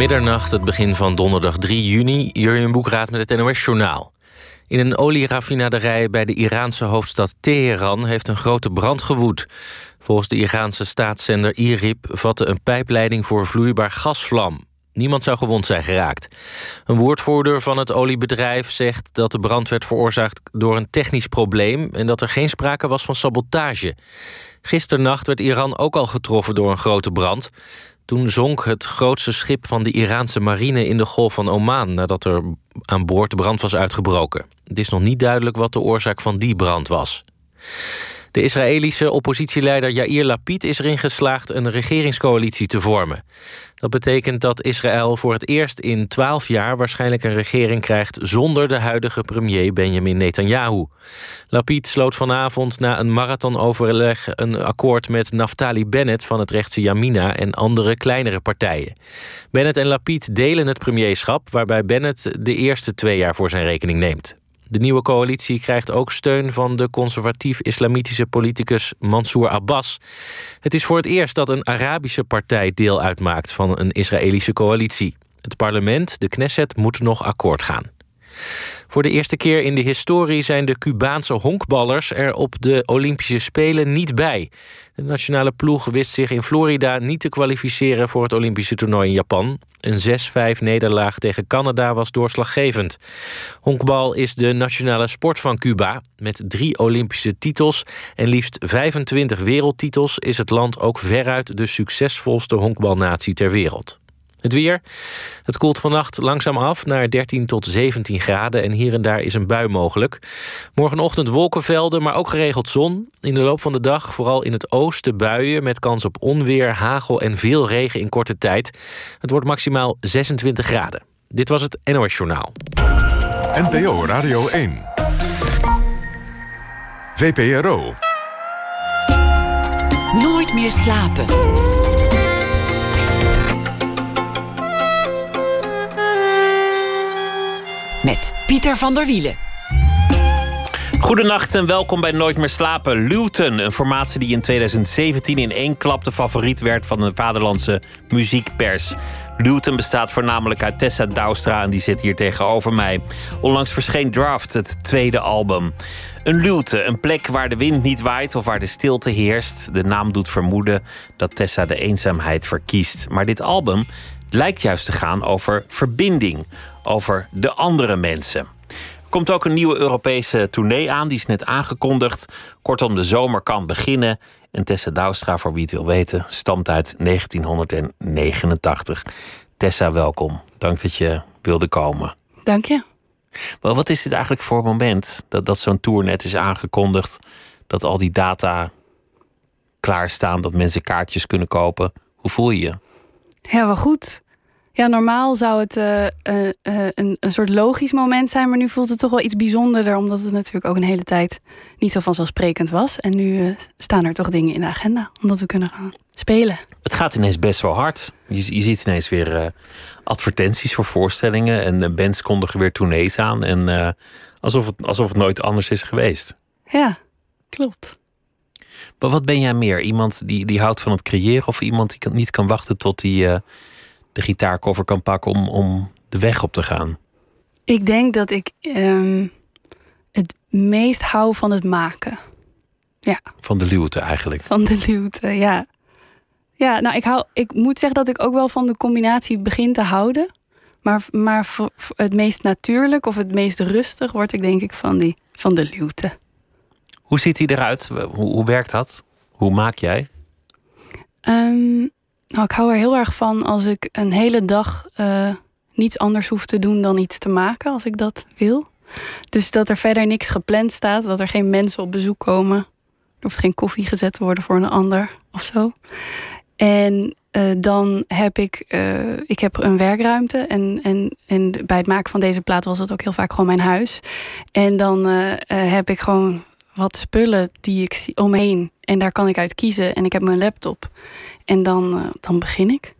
middernacht, het begin van donderdag 3 juni. Jurjen Boekraad met het NOS-journaal. In een olieraffinaderij bij de Iraanse hoofdstad Teheran... heeft een grote brand gewoed. Volgens de Iraanse staatszender IRIB... vatte een pijpleiding voor vloeibaar gas vlam. Niemand zou gewond zijn geraakt. Een woordvoerder van het oliebedrijf zegt dat de brand werd veroorzaakt... door een technisch probleem en dat er geen sprake was van sabotage. Gisternacht werd Iran ook al getroffen door een grote brand... Toen zonk het grootste schip van de Iraanse marine in de Golf van Oman nadat er aan boord brand was uitgebroken. Het is nog niet duidelijk wat de oorzaak van die brand was. De Israëlische oppositieleider Yair Lapid is erin geslaagd een regeringscoalitie te vormen. Dat betekent dat Israël voor het eerst in twaalf jaar waarschijnlijk een regering krijgt zonder de huidige premier Benjamin Netanyahu. Lapid sloot vanavond na een marathonoverleg een akkoord met Naftali Bennett van het rechtse Yamina en andere kleinere partijen. Bennett en Lapid delen het premierschap, waarbij Bennett de eerste twee jaar voor zijn rekening neemt. De nieuwe coalitie krijgt ook steun van de conservatief-islamitische politicus Mansour Abbas. Het is voor het eerst dat een Arabische partij deel uitmaakt van een Israëlische coalitie. Het parlement, de Knesset, moet nog akkoord gaan. Voor de eerste keer in de historie zijn de Cubaanse honkballers er op de Olympische Spelen niet bij. De nationale ploeg wist zich in Florida niet te kwalificeren voor het Olympische toernooi in Japan. Een 6-5 nederlaag tegen Canada was doorslaggevend. Honkbal is de nationale sport van Cuba. Met drie Olympische titels en liefst 25 wereldtitels is het land ook veruit de succesvolste honkbalnatie ter wereld. Het weer. Het koelt vannacht langzaam af naar 13 tot 17 graden en hier en daar is een bui mogelijk. Morgenochtend wolkenvelden, maar ook geregeld zon. In de loop van de dag vooral in het oosten buien met kans op onweer, hagel en veel regen in korte tijd. Het wordt maximaal 26 graden. Dit was het NOS Journaal. NPO Radio 1. VPRO. Nooit meer slapen. Met Pieter van der Wielen. Goedenacht en welkom bij Nooit meer slapen. Luton, een formatie die in 2017 in één klap de favoriet werd van de vaderlandse muziekpers. Luton bestaat voornamelijk uit Tessa Douwstra en die zit hier tegenover mij. Onlangs verscheen Draft, het tweede album. Een luwte, een plek waar de wind niet waait of waar de stilte heerst. De naam doet vermoeden dat Tessa de eenzaamheid verkiest. Maar dit album lijkt juist te gaan over verbinding, over de andere mensen. Er komt ook een nieuwe Europese tournee aan, die is net aangekondigd. Kortom, de zomer kan beginnen. En Tessa Douwstra, voor wie het wil weten, stamt uit 1989. Tessa, welkom. Dank dat je wilde komen. Dank je. Wel, wat is dit eigenlijk voor moment dat, dat zo'n tour net is aangekondigd? Dat al die data klaarstaan, dat mensen kaartjes kunnen kopen. Hoe voel je je? Ja, wel goed. Ja, normaal zou het uh, uh, een, een soort logisch moment zijn, maar nu voelt het toch wel iets bijzonderder, omdat het natuurlijk ook een hele tijd niet zo vanzelfsprekend was. En nu staan er toch dingen in de agenda, omdat we kunnen gaan spelen. Het gaat ineens best wel hard. Je, je ziet ineens weer advertenties voor voorstellingen en bands kondigen weer tournees aan. En alsof, het, alsof het nooit anders is geweest. Ja, klopt. Maar wat ben jij meer? Iemand die, die houdt van het creëren of iemand die niet kan wachten tot hij de gitaarcover kan pakken om, om de weg op te gaan? Ik denk dat ik ehm, het meest hou van het maken. Ja. Van de luwte eigenlijk. Van de luwte, ja. Ja, nou, ik, hou, ik moet zeggen dat ik ook wel van de combinatie begin te houden. Maar, maar voor, het meest natuurlijk of het meest rustig word ik denk ik van, die, van de luwte. Hoe ziet hij eruit? Hoe, hoe werkt dat? Hoe maak jij? Um, nou, ik hou er heel erg van als ik een hele dag uh, niets anders hoef te doen dan iets te maken, als ik dat wil. Dus dat er verder niks gepland staat, dat er geen mensen op bezoek komen. Er hoeft geen koffie gezet te worden voor een ander of zo. En uh, dan heb ik, uh, ik heb een werkruimte. En, en, en bij het maken van deze plaat was dat ook heel vaak gewoon mijn huis. En dan heb ik gewoon wat spullen die ik zie omheen. En daar kan ik uit kiezen. En ik heb mijn laptop. En dan, uh, dan begin ik.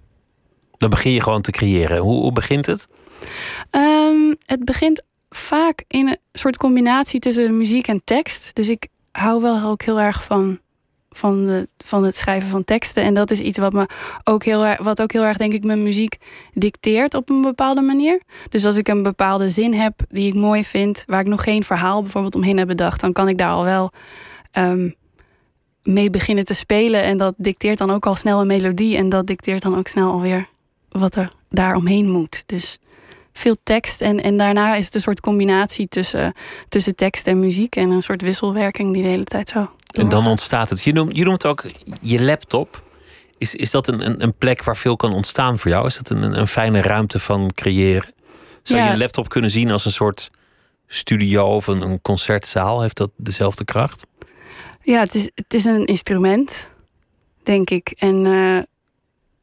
Dan begin je gewoon te creëren. Hoe, hoe begint het? Um, het begint vaak in een soort combinatie tussen muziek en tekst. Dus ik hou wel ook heel erg van van, de, van het schrijven van teksten. En dat is iets wat, me ook heel, erg- wat ook heel erg, denk ik, mijn muziek dicteert op een bepaalde manier. Dus als ik een bepaalde zin heb die ik mooi vind, waar ik nog geen verhaal bijvoorbeeld omheen heb bedacht, dan kan ik daar al wel ehm, mee beginnen te spelen. En dat dicteert dan ook al snel een melodie. En dat dicteert dan ook snel alweer wat er daar omheen moet. Dus veel tekst. En, en daarna is het een soort combinatie tussen, tussen tekst en muziek. En een soort wisselwerking die de hele tijd zo. En dan ontstaat het. Je noemt, je noemt ook je laptop. Is, is dat een, een, een plek waar veel kan ontstaan voor jou? Is dat een, een fijne ruimte van creëren? Zou Ja. je een laptop kunnen zien als een soort studio of een, een concertzaal? Heeft dat dezelfde kracht? Ja, het is, het is een instrument, denk ik. En, eh,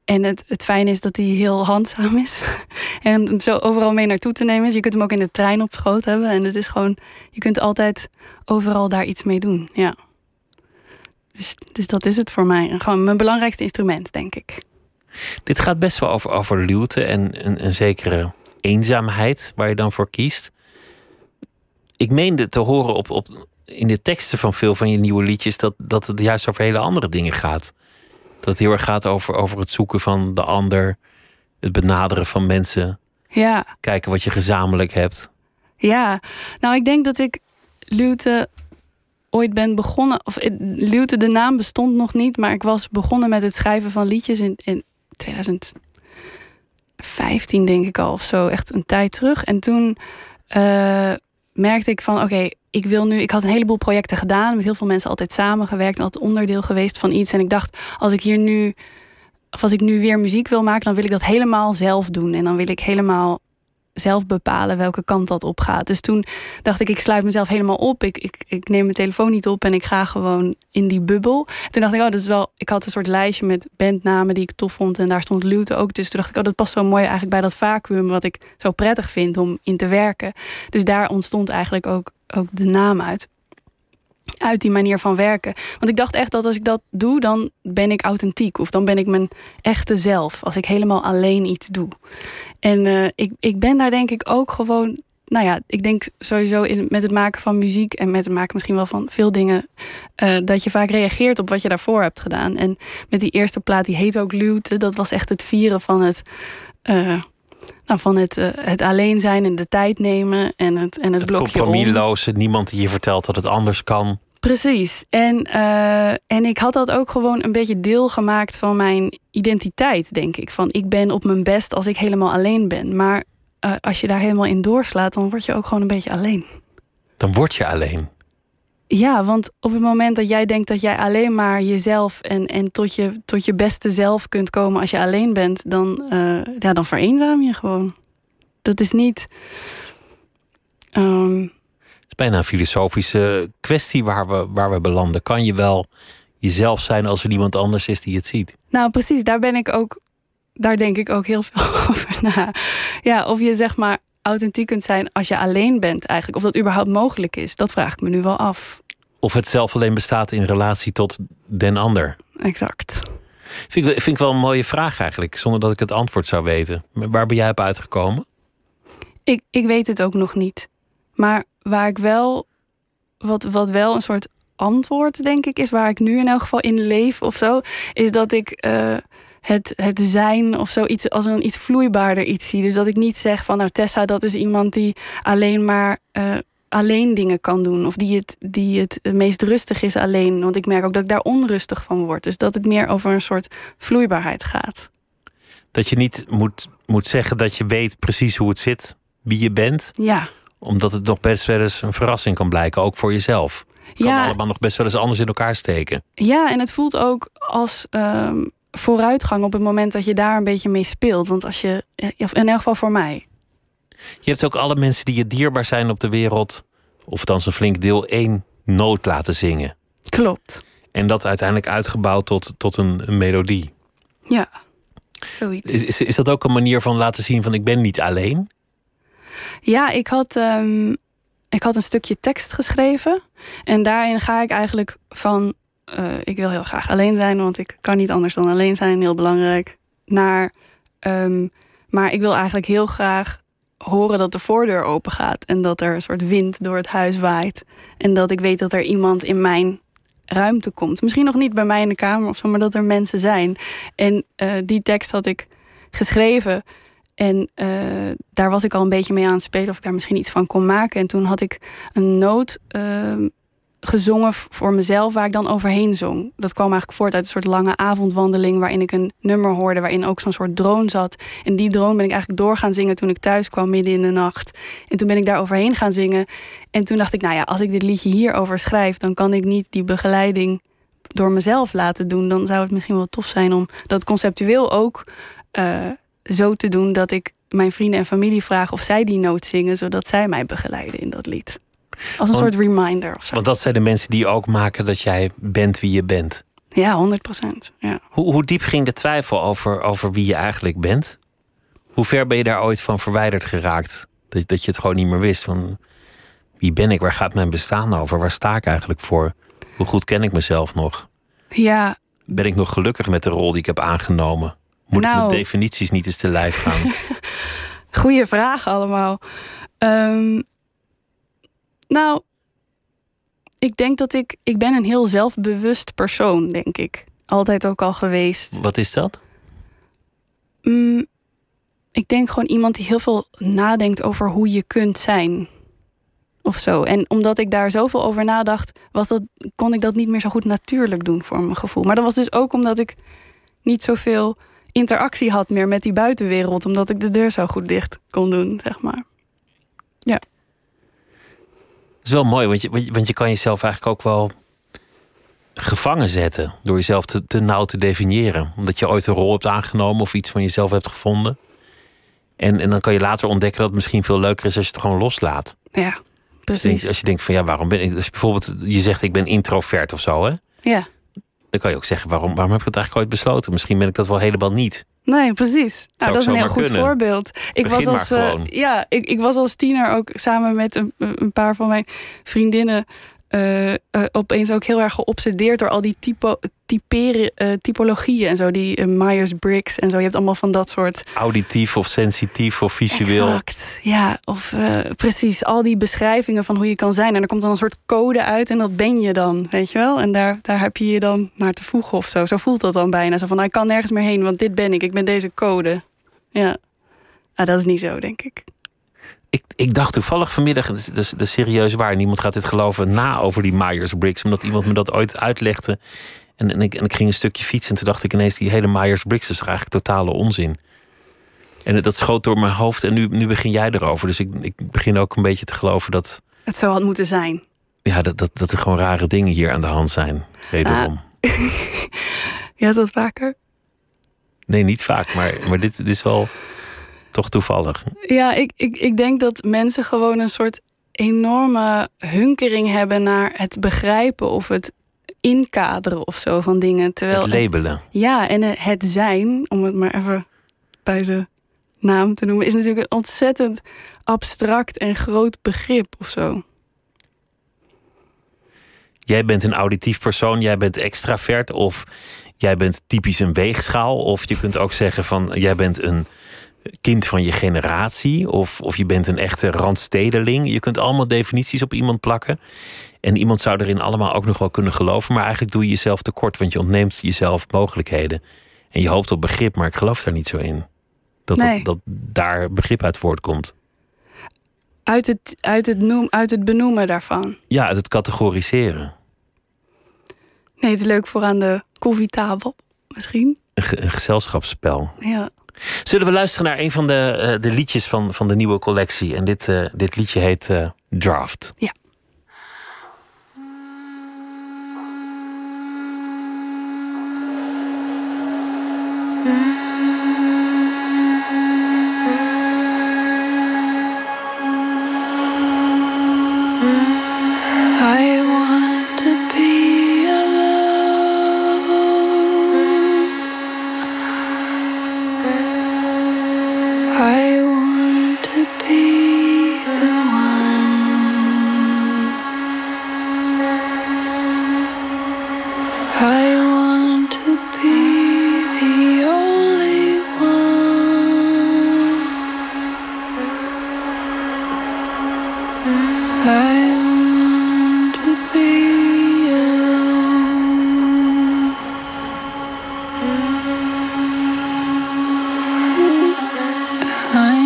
en het, het fijne is dat hij heel handzaam is. en hem zo overal mee naartoe te nemen is. Je kunt hem ook in de trein op schoot hebben. En het is gewoon, je kunt altijd overal daar iets mee doen. Ja. Dus, dus dat is het voor mij. Gewoon mijn belangrijkste instrument, denk ik. Dit gaat best wel over, over luwte en een, een zekere eenzaamheid waar je dan voor kiest. Ik meende te horen op, op, in de teksten van veel van je nieuwe liedjes dat, dat het juist over hele andere dingen gaat. Dat het heel erg gaat over, over het zoeken van de ander, het benaderen van mensen, Ja. kijken wat je gezamenlijk hebt. Ja, nou ik denk dat ik Luwte ooit ben begonnen. Of eh, Luwte, de naam bestond nog niet, maar ik was begonnen met het schrijven van liedjes in, in 2015, denk ik al of zo. Echt een tijd terug. En toen eh, merkte ik van oké, ik wil nu. Ik had een heleboel projecten gedaan, met heel veel mensen altijd samengewerkt en altijd onderdeel geweest van iets. En ik dacht, als ik hier nu. Of als ik nu weer muziek wil maken, dan wil ik dat helemaal zelf doen. En dan wil ik helemaal zelf bepalen welke kant dat op gaat. Dus toen dacht ik, ik sluit mezelf helemaal op. Ik, ik, ik neem mijn telefoon niet op en ik ga gewoon in die bubbel. Toen dacht ik, oh, dat is wel. Ik had een soort lijstje met bandnamen die ik tof vond. En daar stond Lute ook. Dus toen dacht ik, oh, dat past zo mooi eigenlijk bij dat vacuüm wat ik zo prettig vind om in te werken. Dus daar ontstond eigenlijk ook, ook de naam uit. Uit die manier van werken. Want ik dacht echt dat als ik dat doe, dan ben ik authentiek. Of dan ben ik mijn echte zelf. Als ik helemaal alleen iets doe. En eh, ik, ik ben daar denk ik ook gewoon. Nou ja, ik denk sowieso in, met het maken van muziek en met het maken misschien wel van veel dingen. eh, dat je vaak reageert op wat je daarvoor hebt gedaan. En met die eerste plaat, die heet ook Luwte. Dat was echt het vieren van het. eh, nou, van het, eh, het alleen zijn en de tijd nemen en het, en het, Het blokje om. compromisloze, niemand die je vertelt dat het anders kan. Precies. En, eh, en ik had dat ook gewoon een beetje deel gemaakt van mijn identiteit, denk ik. Van ik ben op mijn best als ik helemaal alleen ben. Maar eh, als je daar helemaal in doorslaat, dan word je ook gewoon een beetje alleen. Dan word je alleen. Ja, want op het moment dat jij denkt dat jij alleen maar jezelf en, en tot, je, tot je beste zelf kunt komen als je alleen bent, dan, eh, ja, dan vereenzaam je gewoon. Dat is niet. ehm, Het is bijna een filosofische kwestie waar we, waar we belanden. Kan je wel jezelf zijn als er niemand anders is die het ziet? Nou, precies, daar ben ik ook. Daar denk ik ook heel veel over na. Ja, of je zeg maar authentiek kunt zijn als je alleen bent, eigenlijk. Of dat überhaupt mogelijk is, dat vraag ik me nu wel af. Of het zelf alleen bestaat in relatie tot den ander? Exact. Vind ik, vind ik wel een mooie vraag eigenlijk, zonder dat ik het antwoord zou weten. Maar Waar ben jij op uitgekomen? Ik, ik weet het ook nog niet. Maar waar ik wel. Wat, wat wel een soort antwoord, denk ik, is waar ik nu in elk geval in leef of zo. Is dat ik. eh, het, het zijn of zoiets als een iets vloeibaarder iets zie. Dus dat ik niet zeg van nou Tessa, dat is iemand die alleen maar eh, alleen dingen kan doen. Of die het, die het meest rustig is alleen. Want ik merk ook dat ik daar onrustig van word. Dus dat het meer over een soort vloeibaarheid gaat. Dat je niet moet, moet zeggen dat je weet precies hoe het zit, wie je bent. Ja. Omdat het nog best wel eens een verrassing kan blijken, ook voor jezelf. Het kan Ja. allemaal nog best wel eens anders in elkaar steken. Ja, en het voelt ook als ehm, vooruitgang op het moment dat je daar een beetje mee speelt. Want als je, ja, in elk geval voor mij. Je hebt ook alle mensen die je dierbaar zijn op de wereld, of dan een flink deel, één noot laten zingen. Klopt. En dat uiteindelijk uitgebouwd tot, tot een, een melodie. Ja, zoiets. Is, is, is dat ook een manier van laten zien van ik ben niet alleen? Ja, ik had, ehm, ik had een stukje tekst geschreven. En daarin ga ik eigenlijk van... eh, ik wil heel graag alleen zijn, want ik kan niet anders dan alleen zijn. Heel belangrijk. Naar... ehm, maar ik wil eigenlijk heel graag horen dat de voordeur open gaat. En dat er een soort wind door het huis waait. En dat ik weet dat er iemand in mijn ruimte komt. Misschien nog niet bij mij in de kamer of zo, maar dat er mensen zijn. En uh, die tekst had ik geschreven. En uh, daar was ik al een beetje mee aan het spelen of ik daar misschien iets van kon maken. En toen had ik een noot uh, gezongen voor mezelf waar ik dan overheen zong. Dat kwam eigenlijk voort uit een soort lange avondwandeling waarin ik een nummer hoorde waarin ook zo'n soort drone zat. En die drone ben ik eigenlijk door gaan zingen toen ik thuis kwam midden in de nacht. En toen ben ik daar overheen gaan zingen. En toen dacht ik, nou ja, als ik dit liedje hierover schrijf, dan kan ik niet die begeleiding door mezelf laten doen. Dan zou het misschien wel tof zijn om dat conceptueel ook uh, zo te doen dat ik mijn vrienden en familie vraag of zij die noot zingen, zodat zij mij begeleiden in dat lied. Als een Want- soort reminder of zo. Want dat zijn de mensen die ook maken dat jij bent wie je bent. Ja, 100 procent. Ja. Hoe, hoe diep ging de twijfel over, over wie je eigenlijk bent? Hoe ver ben je daar ooit van verwijderd geraakt? Dat, dat je het gewoon niet meer wist. Van, wie ben ik? Waar gaat mijn bestaan over? Waar sta ik eigenlijk voor? Hoe goed ken ik mezelf nog? ja, Ben ik nog gelukkig met de rol die ik heb aangenomen? Moet ik Nou. mijn definities niet eens te lijf gaan? goede vragen allemaal. Ehm, nou, ik denk dat ik... Ik ben een heel zelfbewust persoon, denk ik. Altijd ook al geweest. Wat is dat? Mm, ik denk gewoon iemand die heel veel nadenkt over hoe je kunt zijn. Of zo. En omdat ik daar zoveel over nadacht, was dat, kon ik dat niet meer zo goed natuurlijk doen voor mijn gevoel. Maar dat was dus ook omdat ik niet zoveel interactie had meer met die buitenwereld. Omdat ik de deur zo goed dicht kon doen, zeg maar. Dat is wel mooi, want je, want je- kan jezelf eigenlijk ook wel gevangen zetten. Door jezelf te, te nauw te definiëren. Omdat je ooit een rol hebt aangenomen of iets van jezelf hebt gevonden. En, en dan kan je later ontdekken dat het misschien veel leuker is als je het gewoon loslaat. Ja, Als je, denkt, precies. als je denkt van ja, waarom ben ik. Als je bijvoorbeeld je zegt ik ben introvert of zo, hè? Ja, Dan kan je ook zeggen, waarom, waarom heb ik het eigenlijk ooit besloten? Misschien ben ik dat wel helemaal niet. nee, precies. Nou, dat is een heel goed kunnen. voorbeeld. Ik Begin was als, eh, ja, ik, ik was als tiener ook samen met een, een paar van mijn vriendinnen. Eh, opeens ook heel erg geobsedeerd door al die typo, typeren, eh, typologieën en zo. Die Myers-Briggs en zo. Je hebt allemaal van dat soort. Auditief of sensitief of visueel. Exact. Ja, of precies. Al die beschrijvingen van hoe je kan zijn. En er komt dan een soort code uit en dat ben je dan, weet je wel? En daar, daar heb je je dan naar te voegen of zo. Zo voelt dat dan bijna. Zo van, nou, ik kan nergens meer heen, want dit ben ik. Ik ben deze code. Ja. Ah, dat is niet zo, denk ik. Ik, ik dacht toevallig vanmiddag, dat is, dat is- dat is serieus waar, niemand gaat dit geloven, na over die Myers-Briggs, omdat iemand me dat ooit uitlegde. En, en, ik, en ik ging een stukje fietsen en toen dacht ik ineens, die hele Myers-Briggs is eigenlijk totale onzin. En dat schoot door mijn hoofd en nu, nu begin jij erover. Dus ik, ik begin ook een beetje te geloven dat, Het zou had moeten zijn. ja, dat, dat, dat er gewoon rare dingen hier aan de hand zijn. Wederom. Ja, is dat vaker? Nee, niet vaak, maar, maar dit, dit is wel toch toevallig. Ja, ik, ik, ik denk dat mensen gewoon een soort enorme hunkering hebben naar het begrijpen of het inkaderen of zo van dingen. Terwijl Het labelen. Ja, en eh, het zijn, om het maar even bij zijn naam te noemen, is natuurlijk een ontzettend abstract en groot begrip of zo. Jij bent een auditief persoon, jij bent extravert of jij bent typisch een weegschaal. Of je kunt ook zeggen van jij bent een kind van je generatie of, of je bent een echte randstedeling. Je kunt allemaal definities op iemand plakken. En iemand zou erin allemaal ook nog wel kunnen geloven. Maar eigenlijk doe je jezelf tekort, want je ontneemt jezelf mogelijkheden. En je hoopt op begrip, maar ik geloof daar niet zo in. Dat, Nee. dat, dat daar begrip uit voortkomt. Uit het, uit het, noem, uit het benoemen daarvan. Ja, uit het categoriseren. Nee, het is leuk voor aan de koffietafel, misschien. Een gezelschapsspel. Ja. Zullen we luisteren naar een van de, eh, de liedjes van, van de nieuwe collectie? En dit, eh, dit liedje heet eh, Draft. Ja. I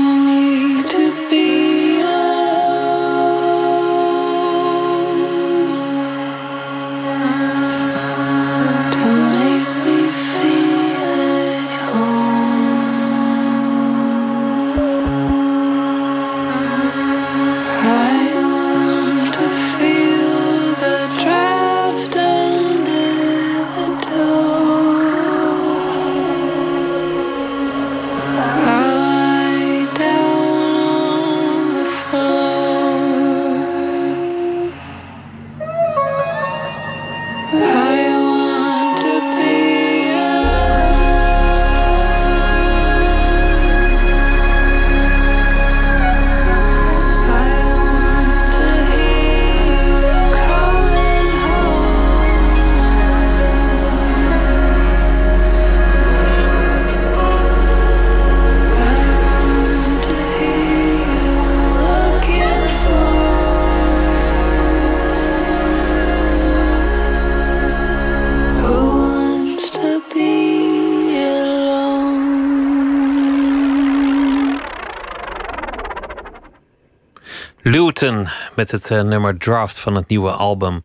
Met het uh, nummer Draft van het nieuwe album.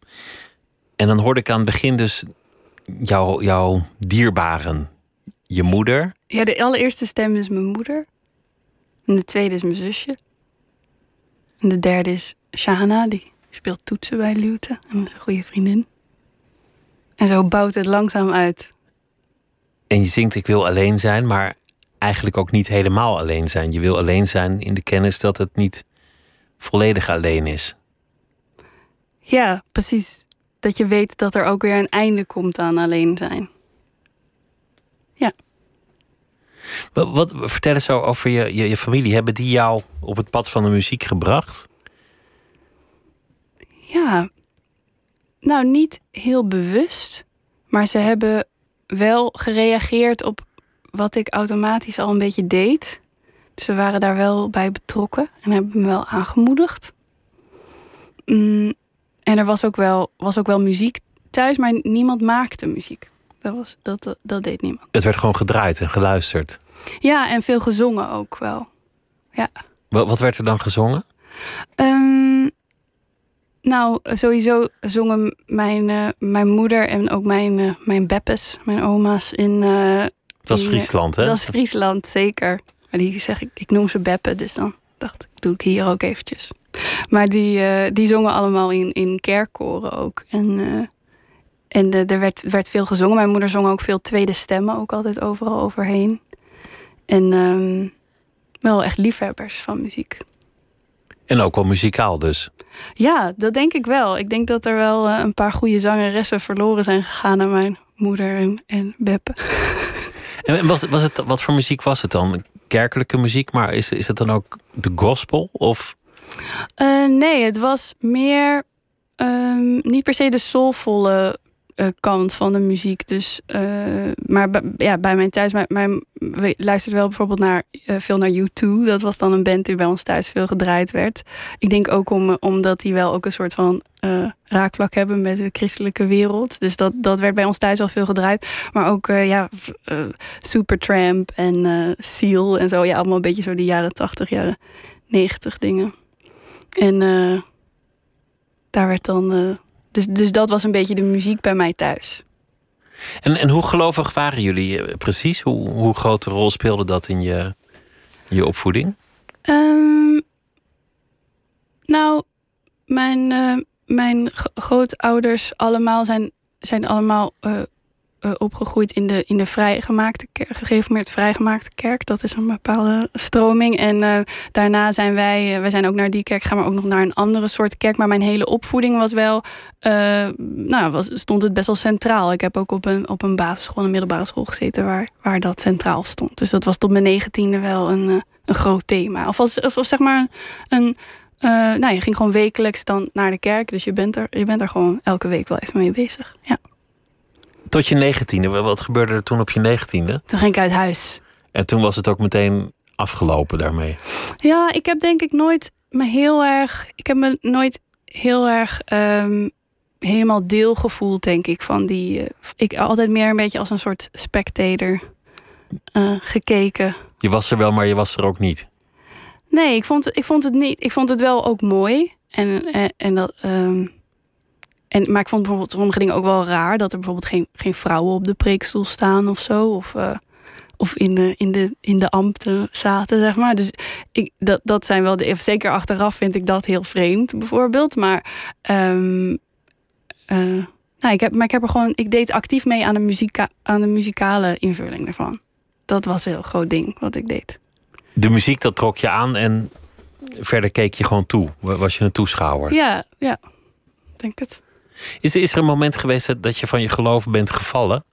En dan hoorde ik aan het begin dus jouw, jouw dierbaren. Je moeder. Ja, de allereerste stem is mijn moeder. En de tweede is mijn zusje. En de derde is Shana, die speelt toetsen bij Luton. En is een goede vriendin. En zo bouwt het langzaam uit. En je zingt Ik wil alleen zijn, maar eigenlijk ook niet helemaal alleen zijn. Je wil alleen zijn in de kennis dat het niet volledig alleen is. Ja, precies. Dat je weet dat er ook weer een einde komt aan alleen zijn. Ja. Wat, wat vertel eens zo over je, je, je familie. Hebben die jou op het pad van de muziek gebracht? Ja, nou niet heel bewust, maar ze hebben wel gereageerd op wat ik automatisch al een beetje deed. Ze waren daar wel bij betrokken en hebben me wel aangemoedigd. Mm, en er was ook, wel, was ook wel muziek thuis, maar niemand maakte muziek. Dat, was, dat, dat deed niemand. Het werd gewoon gedraaid en geluisterd. Ja, en veel gezongen ook wel. Ja. Wat, wat werd er dan gezongen? Um, nou, sowieso zongen mijn, uh, mijn moeder en ook mijn, uh, mijn beppes, mijn oma's in. Uh, dat is Friesland, hè? Dat is Friesland, zeker. Maar die zeg ik, ik noem ze beppen, dus dan dacht ik, doe ik hier ook eventjes. Maar die, uh, die zongen allemaal in, in kerkkoren ook. En, uh, en de, er werd, werd veel gezongen. Mijn moeder zong ook veel tweede stemmen, ook altijd overal overheen. En um, wel echt liefhebbers van muziek. En ook wel muzikaal dus. Ja, dat denk ik wel. Ik denk dat er wel een paar goede zangeressen verloren zijn gegaan aan mijn moeder en, en Beppe. En was, was het, wat voor muziek was het dan? Kerkelijke muziek, maar is, is het dan ook de gospel? Of? Uh, nee, het was meer um, niet per se de soulvolle uh, kant van de muziek. Dus, uh, maar ja, bij mijn thuis, mijn, mijn, wel bijvoorbeeld naar, uh, veel naar U2. Dat was dan een band die bij ons thuis veel gedraaid werd. Ik denk ook om, omdat die wel ook een soort van raakvlak hebben met de christelijke wereld. Dus dat, dat werd bij ons thuis wel veel gedraaid. Maar ook ja, Supertramp en Seal en zo. Ja, allemaal een beetje zo die jaren 80, jaren 90 dingen. En daar werd dan dus, dus dat was een beetje de muziek bij mij thuis. En, en hoe gelovig waren jullie eh, precies? Hoe, hoe grote rol speelde dat in je, je opvoeding? Um, nou, mijn, uh, mijn grootouders allemaal zijn, zijn allemaal uh, uh, opgegroeid in de, in de vrijgemaakte kerk, gereformeerd vrijgemaakte kerk. Dat is een bepaalde stroming. En uh, daarna zijn wij, uh, wij zijn ook naar die kerk gegaan, maar ook nog naar een andere soort kerk. Maar mijn hele opvoeding was wel, nou, was, stond het best wel centraal. Ik heb ook op een, op een basisschool, een middelbare school gezeten waar, waar dat centraal stond. Dus dat was tot mijn negentiende wel een, een groot thema. Of als, of, of zeg maar een. nou, je ging gewoon wekelijks dan naar de kerk. Dus je bent er, je bent er gewoon elke week wel even mee bezig. Ja. Tot je negentiende. Wat gebeurde er toen op je negentiende? Toen ging ik uit huis. En toen was het ook meteen afgelopen daarmee? Ja, ik heb denk ik nooit me heel erg... Ik heb me nooit heel erg um, helemaal deel gevoeld, denk ik, van die... Uh, ik altijd meer een beetje als een soort spectator uh, gekeken. Je was er wel, maar je was er ook niet. Nee, ik vond, ik vond het niet. Ik vond het wel ook mooi. En, en, en dat. ehm, en, maar ik vond bijvoorbeeld sommige dingen ook wel raar. Dat er bijvoorbeeld geen, geen vrouwen op de preekstoel staan of zo. Of, eh, of in, de, in, de, in de ambten zaten, zeg maar. Dus ik, dat, dat zijn wel de. Zeker achteraf vind ik dat heel vreemd, bijvoorbeeld. Maar. ehm, eh, nou, ik heb, maar ik heb er gewoon. Ik deed actief mee aan de, muzika, aan de muzikale invulling ervan. Dat was een heel groot ding wat ik deed. De muziek, dat trok je aan en verder keek je gewoon toe. Was je een toeschouwer? Ja, ja. Denk het. Is, is er een moment geweest dat- je van je geloof bent gevallen?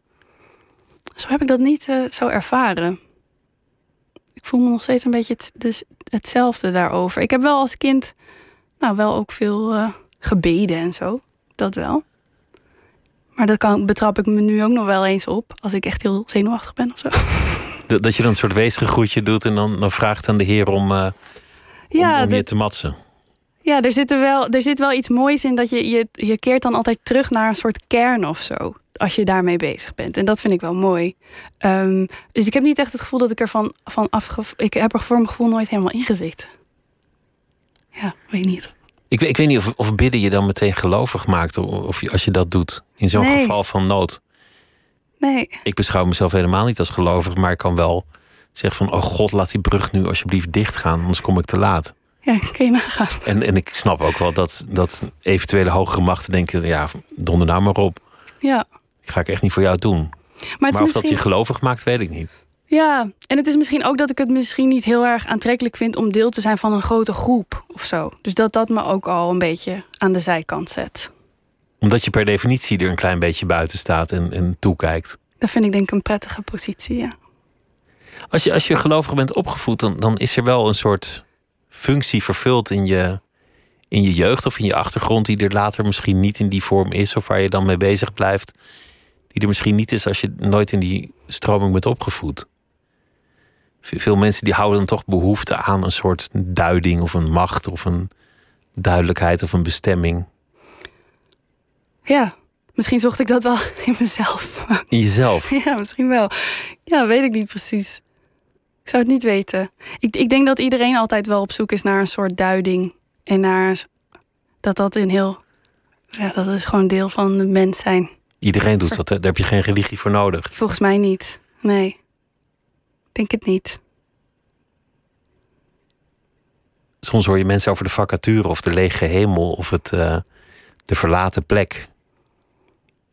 Zo heb ik dat niet eh, zo ervaren. Ik voel me nog steeds een beetje het, dus hetzelfde daarover. Ik heb wel als kind, nou wel ook veel eh, gebeden en zo. Dat wel. Maar dat kan, betrap ik me nu ook nog wel eens op. Als ik echt heel zenuwachtig ben of zo. Dat, dat je dan een soort weesgegroetje doet en dan, dan vraagt aan de Heer om, eh, om, Ja, om je dat- te matsen. Ja er, zit er, wel, er zit wel iets moois in dat je, je, je keert dan altijd terug naar een soort kern of zo. Als je daarmee bezig bent. En dat vind ik wel mooi. Ehm, dus ik heb niet echt het gevoel dat ik ervan van afge... Ik heb er voor mijn gevoel nooit helemaal ingezeten. Ja, weet niet. Ik, weet- ik weet niet of, of bidden je dan meteen gelovig maakt. Of, of je, als je dat doet in zo'n Nee. geval van nood. Nee, Ik beschouw mezelf helemaal niet als gelovig, maar ik kan wel zeggen van... oh god, laat die brug nu alsjeblieft dichtgaan, anders kom ik te laat. Ja, kun je nagaan. En, en ik snap ook wel dat, dat eventuele hogere machten denken... ja, donder nou maar op. Ja, Ik ga ik echt niet voor jou doen. maar of dat je gelovig maakt, weet ik niet. Ja, en het is misschien ook dat ik het misschien niet heel erg aantrekkelijk vind... om deel te zijn van een grote groep of zo. Dus dat dat me ook al een beetje aan de zijkant zet. Omdat je per definitie er een klein beetje buiten staat en, en toekijkt. Dat vind ik denk ik een prettige positie, ja. Als je, als je gelovig bent opgevoed, dan, dan is er wel een soort functie vervuld in je, in je jeugd of in je achtergrond, die er later misschien niet in die vorm is, of waar je dan mee bezig blijft, die er misschien niet is als je nooit in die stroming bent opgevoed. Ve- Veel mensen die houden dan toch behoefte aan een soort duiding of een macht of een duidelijkheid of een bestemming Ja, misschien zocht ik dat wel in mezelf. in jezelf. Ja, misschien wel. Ja, weet ik niet precies. Ik zou het niet weten. Ik, ik denk dat iedereen altijd wel op zoek is naar een soort duiding. En naar dat dat een heel. Ja, dat is gewoon deel van het mens zijn. Iedereen doet dat, hè? daar heb je geen religie voor nodig. Volgens mij niet. Nee. Ik denk het niet. Soms hoor je mensen over de vacature of de lege hemel of het, eh, de verlaten plek.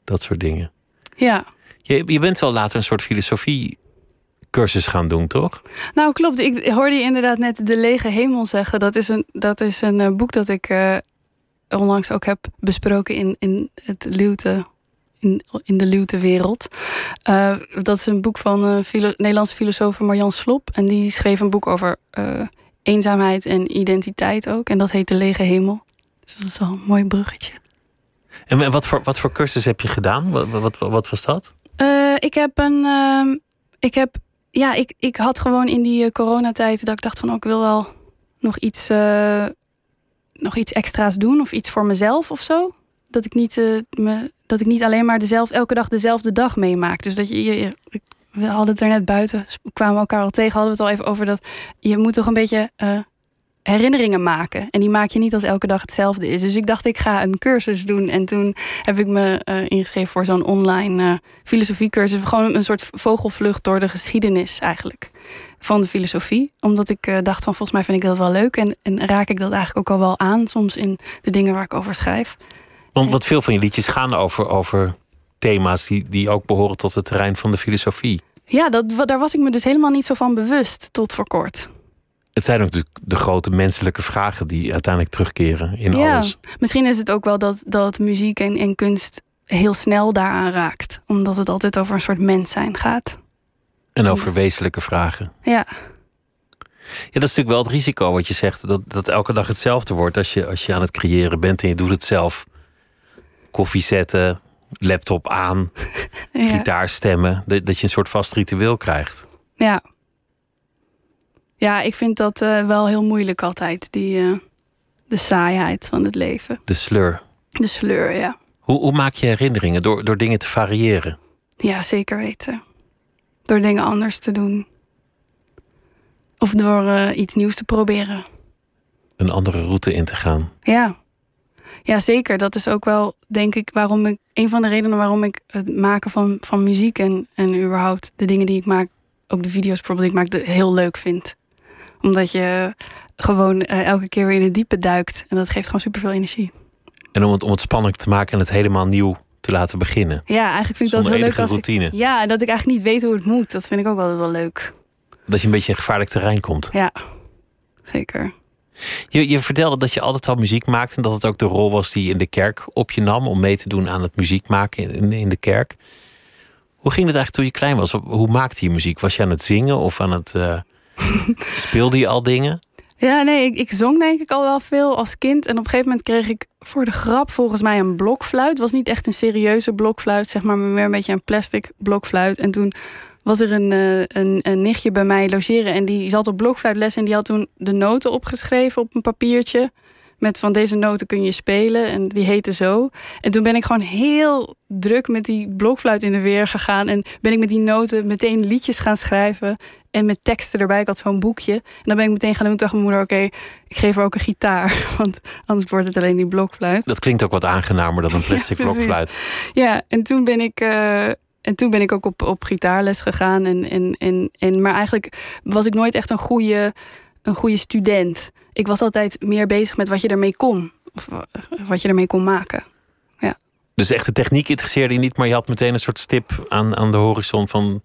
Dat soort dingen. Ja. Je, je bent wel later een soort filosofie cursus gaan doen, toch? Nou, klopt. Ik hoorde je inderdaad net De Lege Hemel zeggen. Dat is een, dat is een eh, boek dat ik eh, onlangs ook heb besproken in, in het Luwte. In, in de Luwte-wereld. Eh, dat is een boek van filo Nederlandse filosoof Marjan Slop. En die schreef een boek over eenzaamheid en identiteit ook. En dat heet De Lege Hemel. Dus dat is wel een mooi bruggetje. En wat voor, wat voor cursus heb je gedaan? Wat, wat, wat was dat? Ik heb een. ehm, ik heb. Ja, ik, ik had gewoon in die eh, coronatijd dat ik dacht van oh, ik wil wel nog iets, eh, nog iets extra's doen of iets voor mezelf of zo. Dat ik niet, eh, me, dat ik niet alleen maar dezelfde, elke dag dezelfde dag meemaak. Dus dat je, je, we hadden het er net buiten, kwamen elkaar al tegen, hadden we het al even over dat je moet toch een beetje herinneringen maken. En die maak je niet als elke dag hetzelfde is. Dus ik dacht, ik ga een cursus doen. En toen heb ik me eh, ingeschreven voor zo'n online eh, filosofiecursus. Gewoon een soort vogelvlucht door de geschiedenis eigenlijk. Van de filosofie. Omdat ik eh, dacht van volgens mij vind ik dat wel leuk. En, en raak ik dat eigenlijk ook al wel aan. Soms in de dingen waar ik over schrijf. Want wat veel van je liedjes gaan over, over thema's die, die ook behoren tot het terrein van de filosofie. Ja, dat, daar was ik me dus helemaal niet zo van bewust tot voor kort. Het zijn ook de, de grote menselijke vragen die uiteindelijk terugkeren in ja, alles. misschien is het ook wel dat, dat muziek en, en kunst heel snel daaraan raakt. Omdat het altijd over een soort mens zijn gaat. En over wezenlijke vragen. Ja, Ja, dat is natuurlijk wel het risico wat je zegt. Dat, dat elke dag hetzelfde wordt als je, als je aan het creëren bent en je doet het zelf. Koffie zetten, laptop aan, ja. gitaar stemmen. Dat, dat je een soort vast ritueel krijgt. Ja. Ja, ik vind dat eh, wel heel moeilijk altijd. Die, eh, de saaiheid van het leven. De sleur. De sleur, ja. Hoe, hoe maak je herinneringen? Door, door dingen te variëren. Ja, zeker weten. Door dingen anders te doen. Of door uh, iets nieuws te proberen. Een andere route in te gaan. Ja. Ja, zeker. Dat is ook wel, denk ik, waarom ik. Een van de redenen waarom ik het maken van, van muziek en, en überhaupt de dingen die ik maak, ook de video's bijvoorbeeld die ik maak, heel leuk vind. Omdat je gewoon uh, elke keer weer in het diepe duikt. En dat geeft gewoon superveel energie. En om het, om het spannend te maken en het helemaal nieuw te laten beginnen. Ja, eigenlijk vind ik dat heel leuk als routine. Ik, ja, dat ik eigenlijk niet weet hoe het moet. Dat vind ik ook altijd wel leuk. Dat je een beetje in gevaarlijk terrein komt. Ja, zeker. Je, je vertelde dat je altijd al muziek maakte en dat het ook de rol was die je in de kerk op je nam om mee te doen aan het muziek maken in, in de kerk. Hoe ging het eigenlijk toen je klein was? Hoe maakte je muziek? Was je aan het zingen of aan het. Uh, speelde je al dingen? Ja, nee, ik, zong denk ik al wel veel als kind. En op een gegeven moment kreeg ik voor de grap volgens mij een blokfluit. Het was niet echt een serieuze blokfluit, zeg maar, maar meer een beetje een plastic blokfluit. En toen was er een, uh, een, een nichtje bij mij logeren en die zat op blokfluitles en die had toen de noten opgeschreven op een papiertje. Met van deze noten kun je spelen en die heette zo. En toen ben ik gewoon heel druk met die blokfluit in de weer gegaan. En ben ik met die noten meteen liedjes gaan schrijven. En met teksten erbij. Ik had zo'n boekje. En dan ben ik meteen gaan doen tegen mijn moeder: Oké, ik geef haar ook een gitaar. Want anders wordt het alleen die blokfluit. Dat klinkt ook wat aangenamer dan een plastic ja, blokfluit. Ja, en toen ben ik. Uh, en toen ben ik ook op, op gitaarles gegaan. En, en, en, en, maar eigenlijk was ik nooit echt een goede, een goede student. Ik was altijd meer bezig met wat je ermee kon. Of wat je ermee kon maken. Ja. Dus echt de techniek interesseerde je niet, maar je had meteen een soort stip aan, aan de horizon van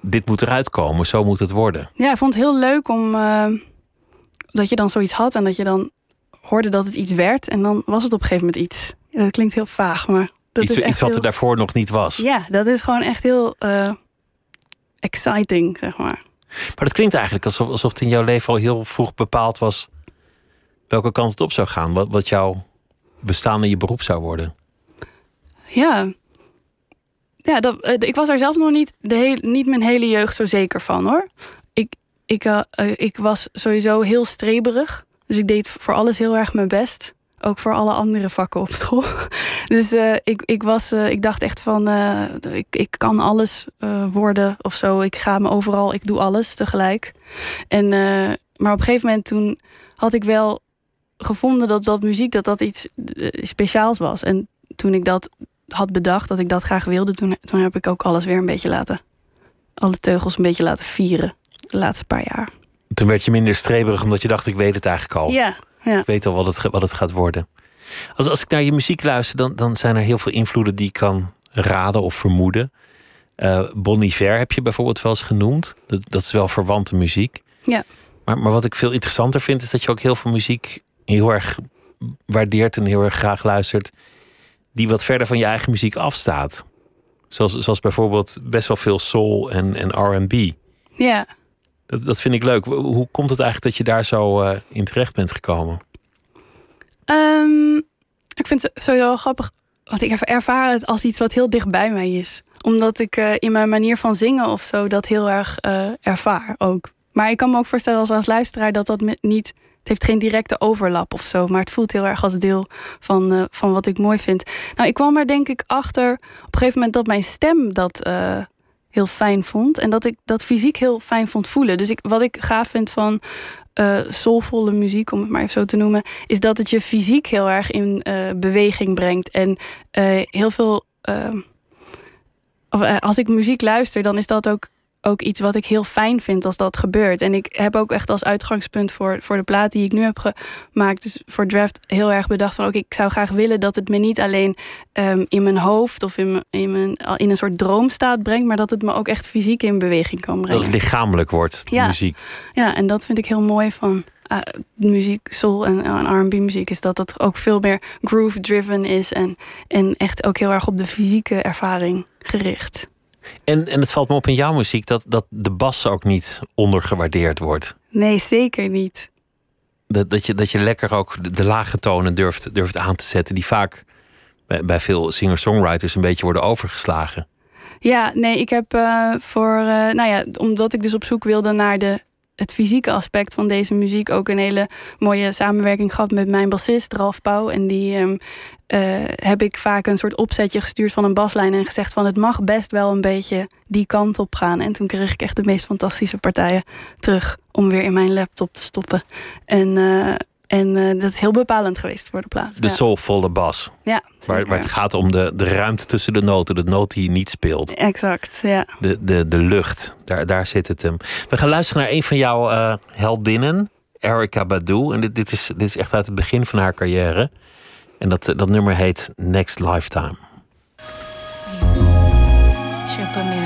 dit moet eruit komen, zo moet het worden. Ja, ik vond het heel leuk om uh, dat je dan zoiets had en dat je dan hoorde dat het iets werd. En dan was het op een gegeven moment iets. Ja, dat klinkt heel vaag, maar. Dat iets, is iets wat er daarvoor nog niet was. Ja, dat is gewoon echt heel uh, exciting, zeg maar. Maar dat klinkt eigenlijk alsof, alsof het in jouw leven al heel vroeg bepaald was welke kant het op zou gaan. Wat, wat jouw bestaan in je beroep zou worden. Ja, ja, dat, eh, ik was daar zelf nog niet, de heel, niet mijn hele jeugd zo zeker van hoor. Ik, ik, uh, ik was sowieso heel streberig. Dus ik deed voor alles heel erg mijn best. Ook voor alle andere vakken op school. Dus ik, ik, was, ik dacht echt van, ik, ik kan alles worden of zo. Ik ga me overal, ik doe alles tegelijk. En, maar op een gegeven moment toen had ik wel gevonden dat, dat muziek dat dat iets speciaals was. En toen ik dat had bedacht dat ik dat graag wilde, toen, toen heb ik ook alles weer een beetje laten. Alle teugels een beetje laten vieren. De laatste paar jaar. Toen werd je minder streberig omdat je dacht, ik weet het eigenlijk al. Ja, ja. Ik weet al wat het, wat het gaat worden. Als, als ik naar je muziek luister, dan, dan zijn er heel veel invloeden die ik kan raden of vermoeden. Uh, Bon Iver heb je bijvoorbeeld wel eens genoemd. Dat, dat is wel verwante muziek. Ja. Maar, maar wat ik veel interessanter vind, is dat je ook heel veel muziek heel erg waardeert en heel erg graag luistert die wat verder van je eigen muziek afstaat. Zoals, zoals bijvoorbeeld best wel veel soul en, en RB. Ja. Dat, dat vind ik leuk. Hoe komt het eigenlijk dat je daar zo uh, in terecht bent gekomen? Um, ik vind het sowieso grappig. Want ik ervaar het als iets wat heel dicht bij mij is. Omdat ik uh, in mijn manier van zingen of zo dat heel erg uh, ervaar ook. Maar ik kan me ook voorstellen als, als luisteraar dat dat niet heeft geen directe overlap of zo, maar het voelt heel erg als deel van, uh, van wat ik mooi vind. Nou, ik kwam er denk ik achter op een gegeven moment dat mijn stem dat uh, heel fijn vond en dat ik dat fysiek heel fijn vond voelen. Dus ik, wat ik gaaf vind van uh, soulvolle muziek, om het maar even zo te noemen, is dat het je fysiek heel erg in beweging brengt en heel veel. Of, als ik muziek luister, dan is dat ook ook iets wat ik heel fijn vind als dat gebeurt. En ik heb ook echt als uitgangspunt voor, voor de plaat die ik nu heb gemaakt, dus voor Draft, heel erg bedacht van: oké, ik zou graag willen dat het me niet alleen um, in mijn hoofd of in, mijn, in, mijn, in een soort droomstaat brengt, maar dat het me ook echt fysiek in beweging kan brengen. Dat het lichamelijk wordt, ja. muziek. Ja, en dat vind ik heel mooi van. Uh, muziek, soul en, R&B muziek is dat het ook veel meer groove-driven is en, en echt ook heel erg op de fysieke ervaring gericht. En, en het valt me op in jouw muziek dat, dat de bas ook niet ondergewaardeerd wordt. Nee, zeker niet. Dat, dat, je, dat je lekker ook de, de lage tonen durft, durft aan te zetten, die vaak bij, bij veel singer-songwriters een beetje worden overgeslagen. Ja, nee, ik heb uh, voor, uh, nou ja, omdat ik dus op zoek wilde naar de het fysieke aspect van deze muziek ook een hele mooie samenwerking gehad met mijn bassist Ralf Pauw. En die ehm, eh, heb ik vaak een soort opzetje gestuurd van een baslijn en gezegd van het mag best wel een beetje die kant op gaan. En toen kreeg ik echt de meest fantastische partijen terug om weer in mijn laptop te stoppen. En, uh, en uh, dat is heel bepalend geweest voor de plaat. De ja. soulvolle bas. Ja. Waar, waar, het gaat om de, de ruimte tussen de noten, de noot die je niet speelt. Exact, ja. De, de, de lucht, daar, daar zit het hem. We gaan luisteren naar een van jouw uh, heldinnen, Erica Badu. En dit, dit, is, dit is echt uit het begin van haar carrière. En dat, dat nummer heet Next Lifetime. Should put me in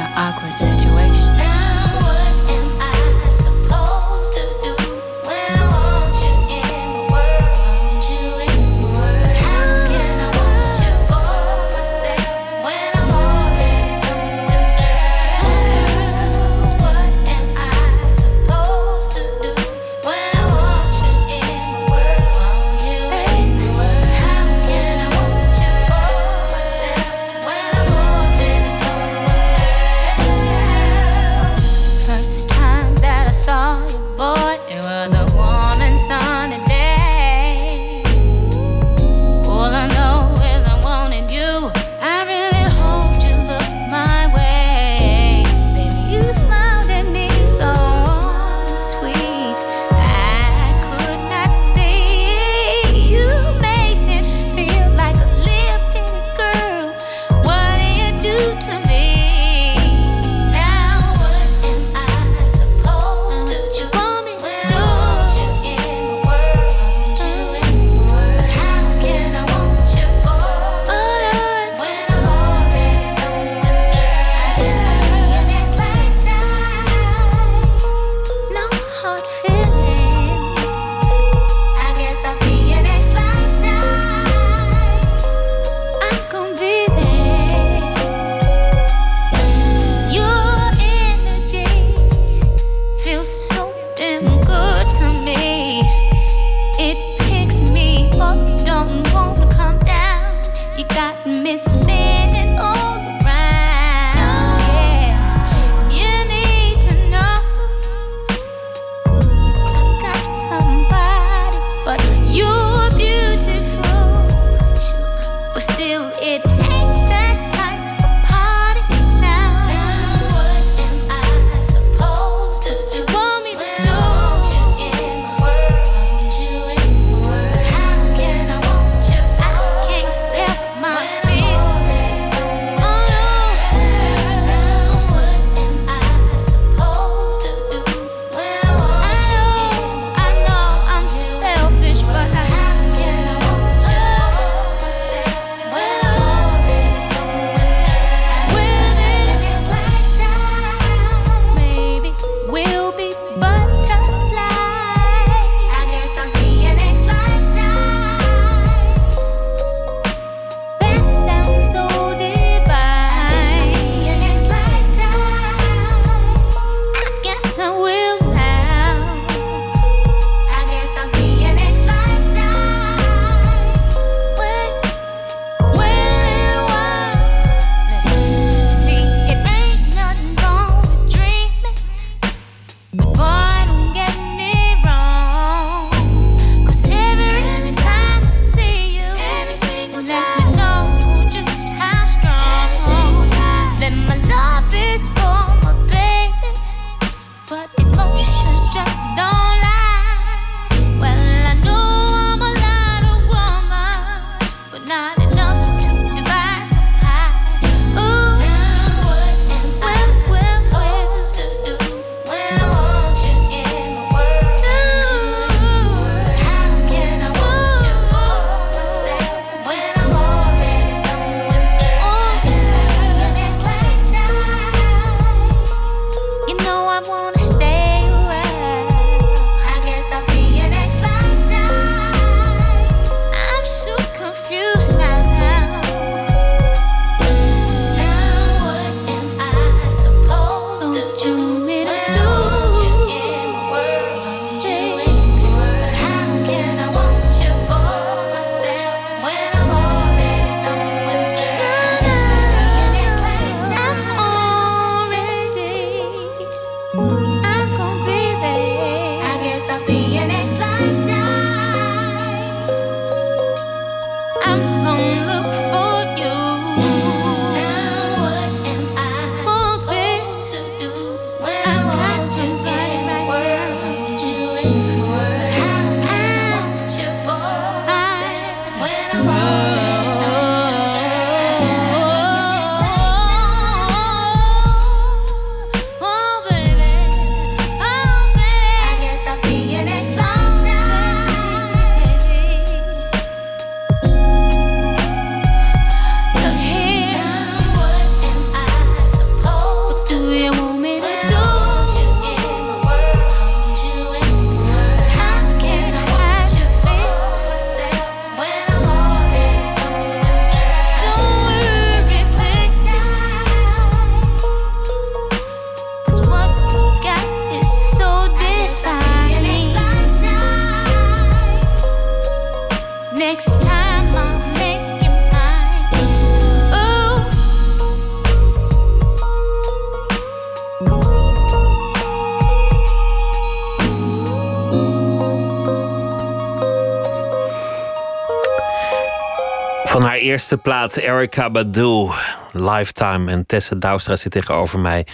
eerste plaat, Erica Badu, Lifetime. En Tessa Douwstra zit tegenover mij.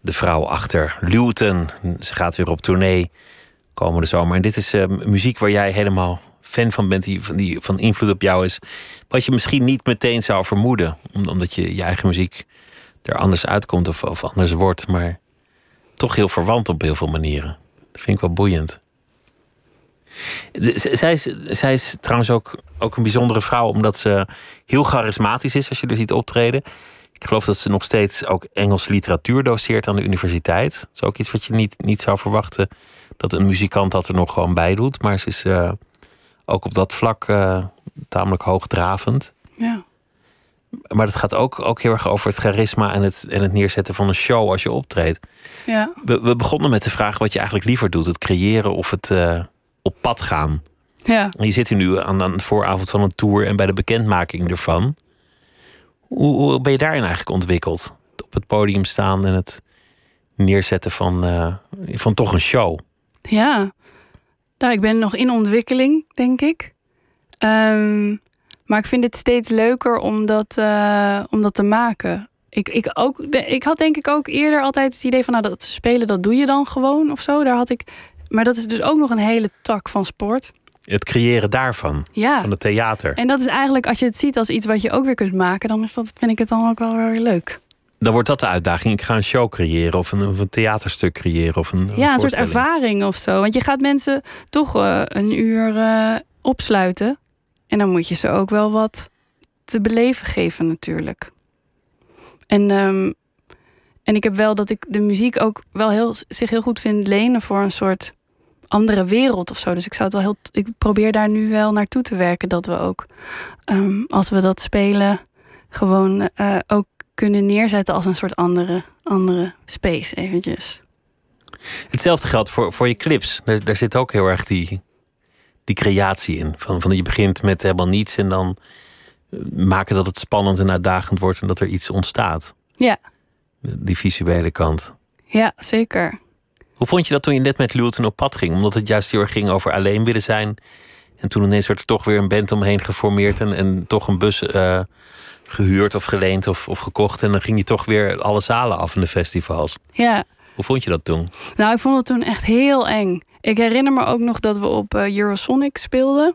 De vrouw achter Luton. Ze gaat weer op tournee komende zomer. En dit is uh, muziek waar jij helemaal fan van bent, die, die van invloed op jou is. Wat je misschien niet meteen zou vermoeden, omdat je je eigen muziek er anders uitkomt of, of anders wordt. Maar toch heel verwant op heel veel manieren. Dat vind ik wel boeiend. Zij, is, zij is trouwens ook, ook een bijzondere vrouw, omdat ze heel charismatisch is als je er ziet optreden. Ik geloof dat ze nog steeds ook Engels literatuur doseert aan de universiteit. Dat is ook iets wat je niet, niet zou verwachten dat een muzikant dat er nog gewoon bij doet. Maar ze is uh, ook op dat vlak uh, tamelijk hoogdravend. Ja. Maar het gaat ook, ook heel erg over het charisma en het, en het neerzetten van een show als je optreedt. Ja. We, we begonnen met de vraag wat je eigenlijk liever doet: het creëren of het uh, op pad gaan. Ja. En je zit hier nu aan, aan de vooravond van een tour en bij de bekendmaking ervan. Hoe, hoe ben je daarin eigenlijk ontwikkeld? Op het podium staan en het neerzetten van, uh, van toch een show. Ja, nou, ik ben nog in ontwikkeling, denk ik. Um, maar ik vind het steeds leuker om dat, uh, om dat te maken. Ik, ik, ook, ik had denk ik ook eerder altijd het idee van... nou, dat spelen, dat doe je dan gewoon of zo. Daar had ik, maar dat is dus ook nog een hele tak van sport. Het creëren daarvan, ja. van het theater. En dat is eigenlijk, als je het ziet als iets wat je ook weer kunt maken... dan is dat, vind ik het dan ook wel weer leuk. Dan wordt dat de uitdaging. Ik ga een show creëren of een, of een theaterstuk creëren. Of een, ja, een, soort ervaring of zo. Want je gaat mensen toch uh, een uur uh, opsluiten. En dan moet je ze ook wel wat te beleven geven natuurlijk. En, um, en ik heb wel dat ik de muziek ook wel heel, zich heel goed vind lenen voor een soort andere wereld of zo. Dus ik zou het wel heel. Ik probeer daar nu wel naartoe te werken. Dat we ook um, als we dat spelen, gewoon uh, ook kunnen neerzetten als een soort andere, andere space eventjes. Hetzelfde geldt voor, voor je clips. Daar, daar zit ook heel erg die, die creatie in. Van, van je begint met helemaal niets en dan maken dat het spannend en uitdagend wordt en dat er iets ontstaat. Ja. Die visuele kant. Ja, zeker. Hoe vond je dat toen je net met Lulton op pad ging? Omdat het juist heel erg ging over alleen willen zijn. En toen ineens werd er toch weer een band omheen geformeerd en, en toch een bus uh, gehuurd of geleend of, of gekocht. En dan ging je toch weer alle zalen af in de festivals. Ja. Hoe vond je dat toen? Nou, ik vond het toen echt heel eng. Ik herinner me ook nog dat we op uh, Eurosonic speelden.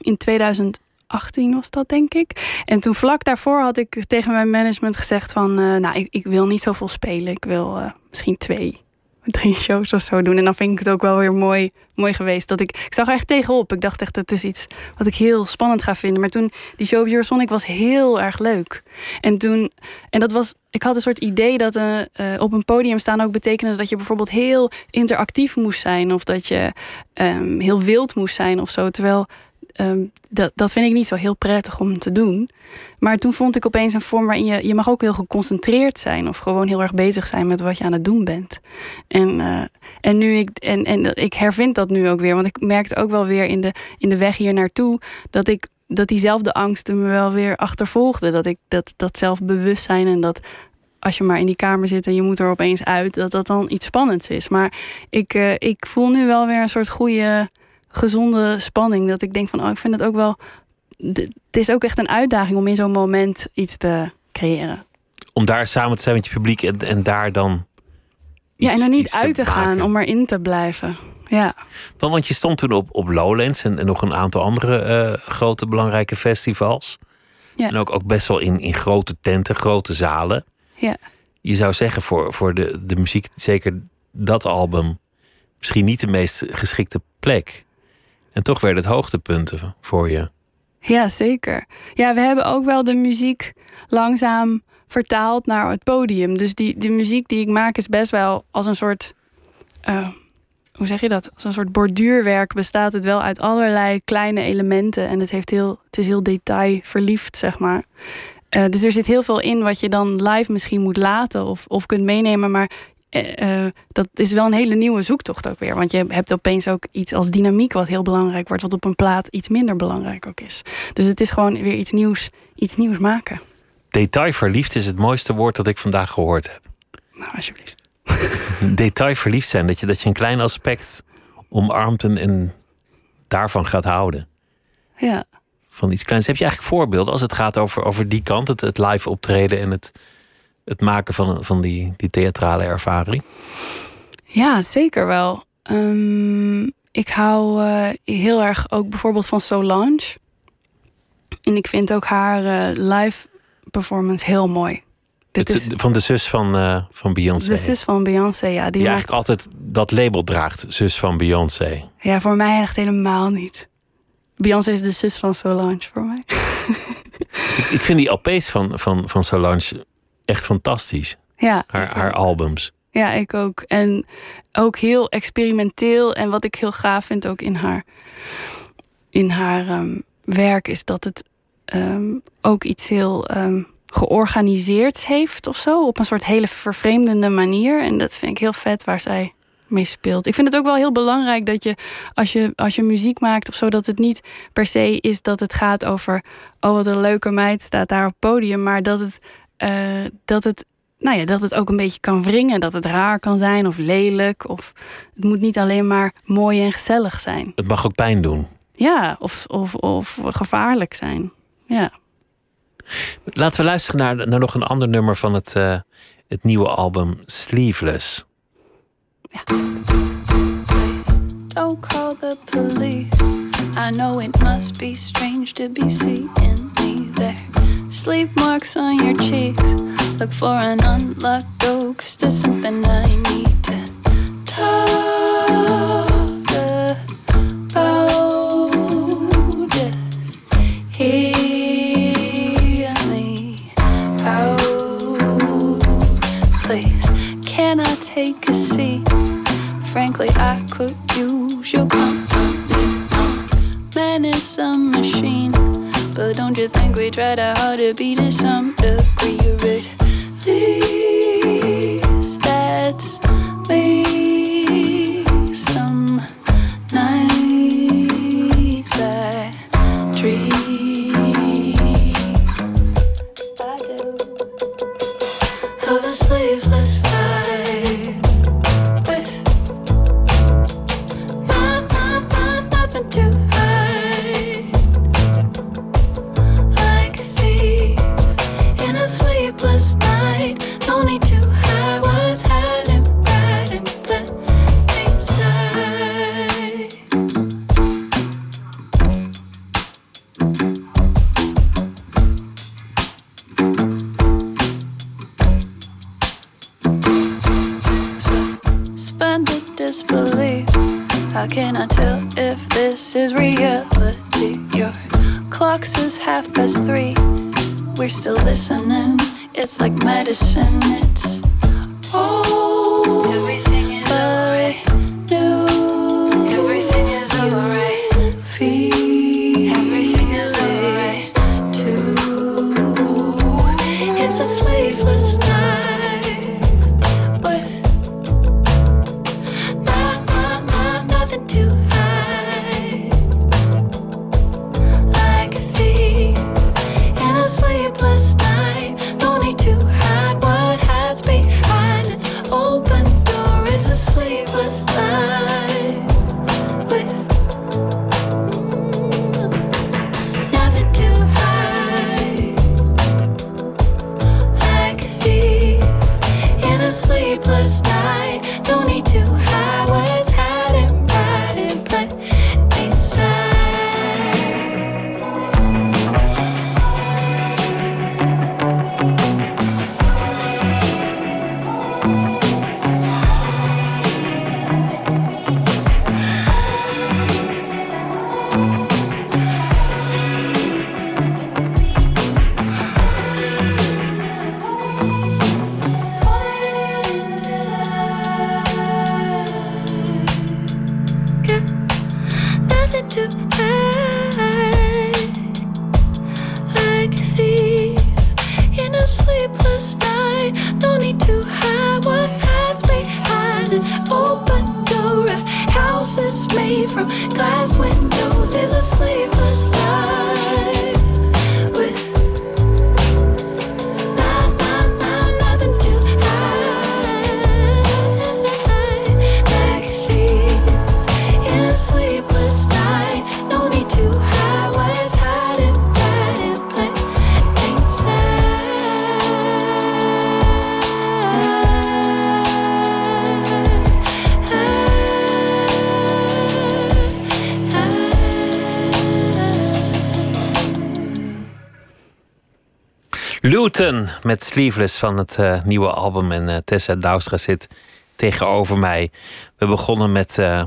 In 2018 was dat, denk ik. En toen vlak daarvoor had ik tegen mijn management gezegd van... Uh, nou, ik, ik, wil niet zoveel spelen. Ik wil uh, misschien twee, drie shows of zo doen. En dan vind ik het ook wel weer mooi, mooi geweest. Dat ik, ik zag er echt tegenop. Ik dacht echt, het is iets wat ik heel spannend ga vinden. Maar toen, die show op Eurosonic was heel erg leuk. En toen, en dat was, ik had een soort idee dat uh, op een podium staan ook betekende dat je bijvoorbeeld heel interactief moest zijn. Of dat je um, heel wild moest zijn of zo. Terwijl um, dat, dat vind ik niet zo heel prettig om te doen. Maar toen vond ik opeens een vorm waarin je, je mag ook heel geconcentreerd zijn. Of gewoon heel erg bezig zijn met wat je aan het doen bent. En, uh, en nu ik, en, en ik hervind dat nu ook weer. Want ik merkte ook wel weer in de, in de weg hier naartoe dat ik dat diezelfde angsten me wel weer achtervolgden. Dat ik dat, dat zelfbewustzijn en dat als je maar in die kamer zit en je moet er opeens uit, dat dat dan iets spannends is. Maar ik, uh, ik voel nu wel weer een soort goede, gezonde spanning. Dat ik denk van, oh, ik vind het ook wel. Het is ook echt een uitdaging om in zo'n moment iets te creëren. Om daar samen te zijn met je publiek en, en daar dan. Iets, ja, en er niet uit te, te gaan, om erin te blijven. Ja. Want, want je stond toen op, op Lowlands en, en nog een aantal andere uh, grote belangrijke festivals. Ja. En ook, ook best wel in, in grote tenten, grote zalen. Ja. Je zou zeggen voor, voor de, de muziek, zeker dat album, misschien niet de meest geschikte plek. En toch werden het hoogtepunten voor je. Ja, zeker. Ja, we hebben ook wel de muziek langzaam vertaald naar het podium. Dus die, de muziek die ik maak is best wel als een soort. Uh, hoe zeg je dat? Als een soort borduurwerk bestaat het wel uit allerlei kleine elementen. En het, heeft heel, het is heel detailverliefd, zeg maar. Uh, dus er zit heel veel in wat je dan live misschien moet laten of, of kunt meenemen. Maar uh, dat is wel een hele nieuwe zoektocht ook weer. Want je hebt opeens ook iets als dynamiek wat heel belangrijk wordt. Wat op een plaat iets minder belangrijk ook is. Dus het is gewoon weer iets nieuws, iets nieuws maken. Detailverliefd is het mooiste woord dat ik vandaag gehoord heb. Nou, alsjeblieft. Detailverliefd zijn. Dat je, dat je een klein aspect omarmt en, en daarvan gaat houden. Ja. van iets kleins. Heb je eigenlijk voorbeelden als het gaat over, over die kant, het, het live optreden en het, het maken van, van die, die theatrale ervaring? Ja, zeker wel. Ehm, ik hou uh, heel erg ook bijvoorbeeld van Solange. En ik vind ook haar uh, live performance heel mooi. Dit het, is van de zus van, uh, van Beyoncé. De zus van Beyoncé, ja. Die, die eigenlijk altijd dat label draagt, zus van Beyoncé. Ja, voor mij echt helemaal niet. Beyoncé is de zus van Solange voor mij. ik, ik, vind die LP's van, van, van Solange echt fantastisch. Ja. Haar, haar albums. Ja, ik ook. En ook heel experimenteel. En wat ik heel gaaf vind ook in haar, in haar um, werk, is dat het um, ook iets heel um, georganiseerd heeft of zo. Op een soort hele vervreemdende manier. En dat vind ik heel vet waar zij mee speelt. Ik vind het ook wel heel belangrijk dat je als je, als je muziek maakt of zo, dat het niet per se is dat het gaat over. Oh, wat een leuke meid staat daar op het podium. Maar dat het, uh, dat het nou ja, dat het ook een beetje kan wringen. Dat het raar kan zijn of lelijk. Of het moet niet alleen maar mooi en gezellig zijn. Het mag ook pijn doen. Ja, of, of, of gevaarlijk zijn. Ja. Laten we luisteren naar, naar nog een ander nummer van het, uh, het nieuwe album Sleeveless. Ja. Don't call the police. I know it must be strange to be seeing me there. Sleep marks on your cheeks. Look for an unlocked door, cause there's something I need to talk about. Just hear me out, please. Can I take a seat? Frankly, I could use your company. Man is a machine. But don't you think we tried our hard to be to some degree? Met Sleeveless van het uh, nieuwe album. En uh, Tessa Douwstra zit tegenover mij. We begonnen met uh,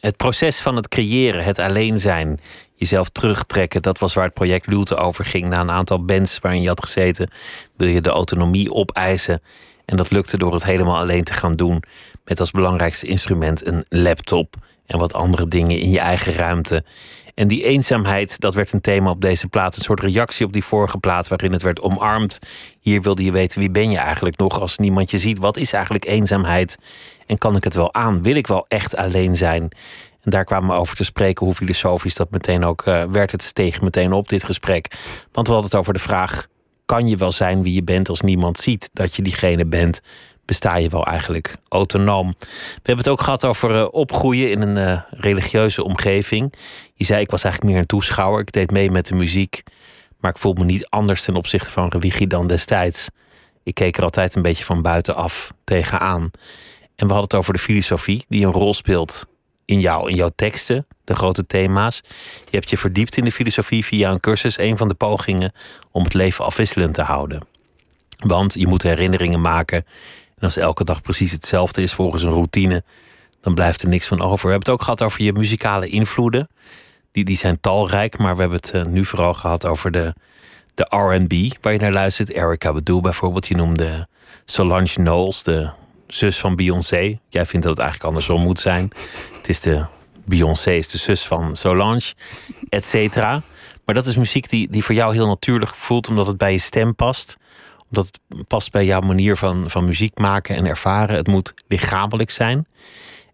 het proces van het creëren, het alleen zijn. Jezelf terugtrekken. Dat was waar het project Luton over ging. Na een aantal bands waarin je had gezeten, wil je de autonomie opeisen. En dat lukte door het helemaal alleen te gaan doen. Met als belangrijkste instrument een laptop en wat andere dingen in je eigen ruimte. En die eenzaamheid, dat werd een thema op deze plaat. Een soort reactie op die vorige plaat waarin het werd omarmd. Hier wilde je weten wie ben je eigenlijk nog als niemand je ziet. Wat is eigenlijk eenzaamheid? En kan ik het wel aan? Wil ik wel echt alleen zijn? En daar kwamen we over te spreken hoe filosofisch dat meteen ook uh, werd. Het steeg meteen op dit gesprek. Want we hadden het over de vraag: kan je wel zijn wie je bent als niemand ziet dat je diegene bent? Besta je wel eigenlijk autonoom. We hebben het ook gehad over uh, opgroeien in een uh, religieuze omgeving. Je zei, ik was eigenlijk meer een toeschouwer. Ik deed mee met de muziek. Maar ik voel me niet anders ten opzichte van religie dan destijds. Ik keek er altijd een beetje van buitenaf tegenaan. En we hadden het over de filosofie die een rol speelt in jou, in jouw teksten, de grote thema's. Je hebt je verdiept in de filosofie via een cursus, een van de pogingen om het leven afwisselend te houden. Want je moet herinneringen maken en als elke dag precies hetzelfde is volgens een routine, dan blijft er niks van over. We hebben het ook gehad over je muzikale invloeden. Die, die zijn talrijk, maar we hebben het uh, nu vooral gehad over de, de RB waar je naar luistert. Erica Badu bijvoorbeeld. Je noemde Solange Knowles, de zus van Beyoncé. Jij vindt dat het eigenlijk andersom moet zijn. Het is de Beyoncé is de zus van Solange, et cetera. Maar dat is muziek die, die voor jou heel natuurlijk voelt, omdat het bij je stem past dat het past bij jouw manier van, van muziek maken en ervaren. Het moet lichamelijk zijn.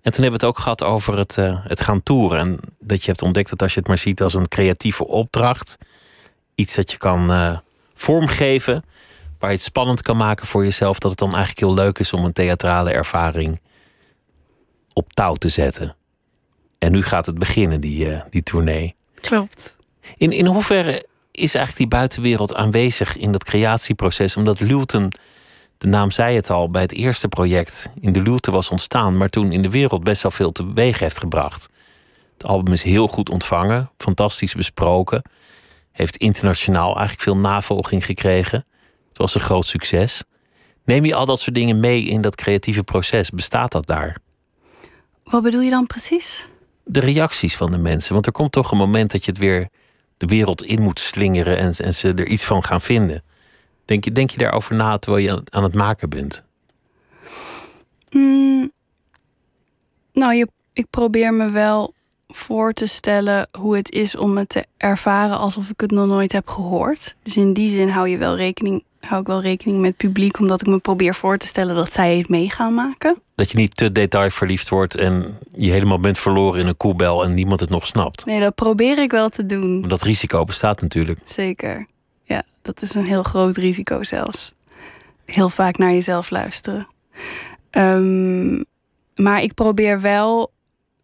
En toen hebben we het ook gehad over het, uh, het gaan toeren. En dat je hebt ontdekt dat als je het maar ziet als een creatieve opdracht, iets dat je kan uh, vormgeven, waar je het spannend kan maken voor jezelf, dat het dan eigenlijk heel leuk is om een theatrale ervaring op touw te zetten. En nu gaat het beginnen, die, uh, die tournee. Klopt. In, in hoeverre is eigenlijk die buitenwereld aanwezig in dat creatieproces? Omdat Luton, de naam zei het al, bij het eerste project in de Luton was ontstaan, maar toen in de wereld best wel veel teweeg heeft gebracht. Het album is heel goed ontvangen, fantastisch besproken, heeft internationaal eigenlijk veel navolging gekregen. Het was een groot succes. Neem je al dat soort dingen mee in dat creatieve proces? Bestaat dat daar? Wat bedoel je dan precies? De reacties van de mensen. Want er komt toch een moment dat je het weer de wereld in moet slingeren en, en ze er iets van gaan vinden. Denk je, denk je daarover na terwijl je aan het maken bent? Mm, nou, je, ik probeer me wel voor te stellen hoe het is om het te ervaren alsof ik het nog nooit heb gehoord. Dus in die zin hou je wel rekening hou ik wel rekening met publiek, omdat ik me probeer voor te stellen dat zij het mee gaan maken. Dat je niet te detailverliefd wordt en je helemaal bent verloren in een koebel en niemand het nog snapt. Nee, dat probeer ik wel te doen. Maar dat risico bestaat natuurlijk. Zeker. Ja, dat is een heel groot risico zelfs. Heel vaak naar jezelf luisteren. Um, maar ik probeer wel.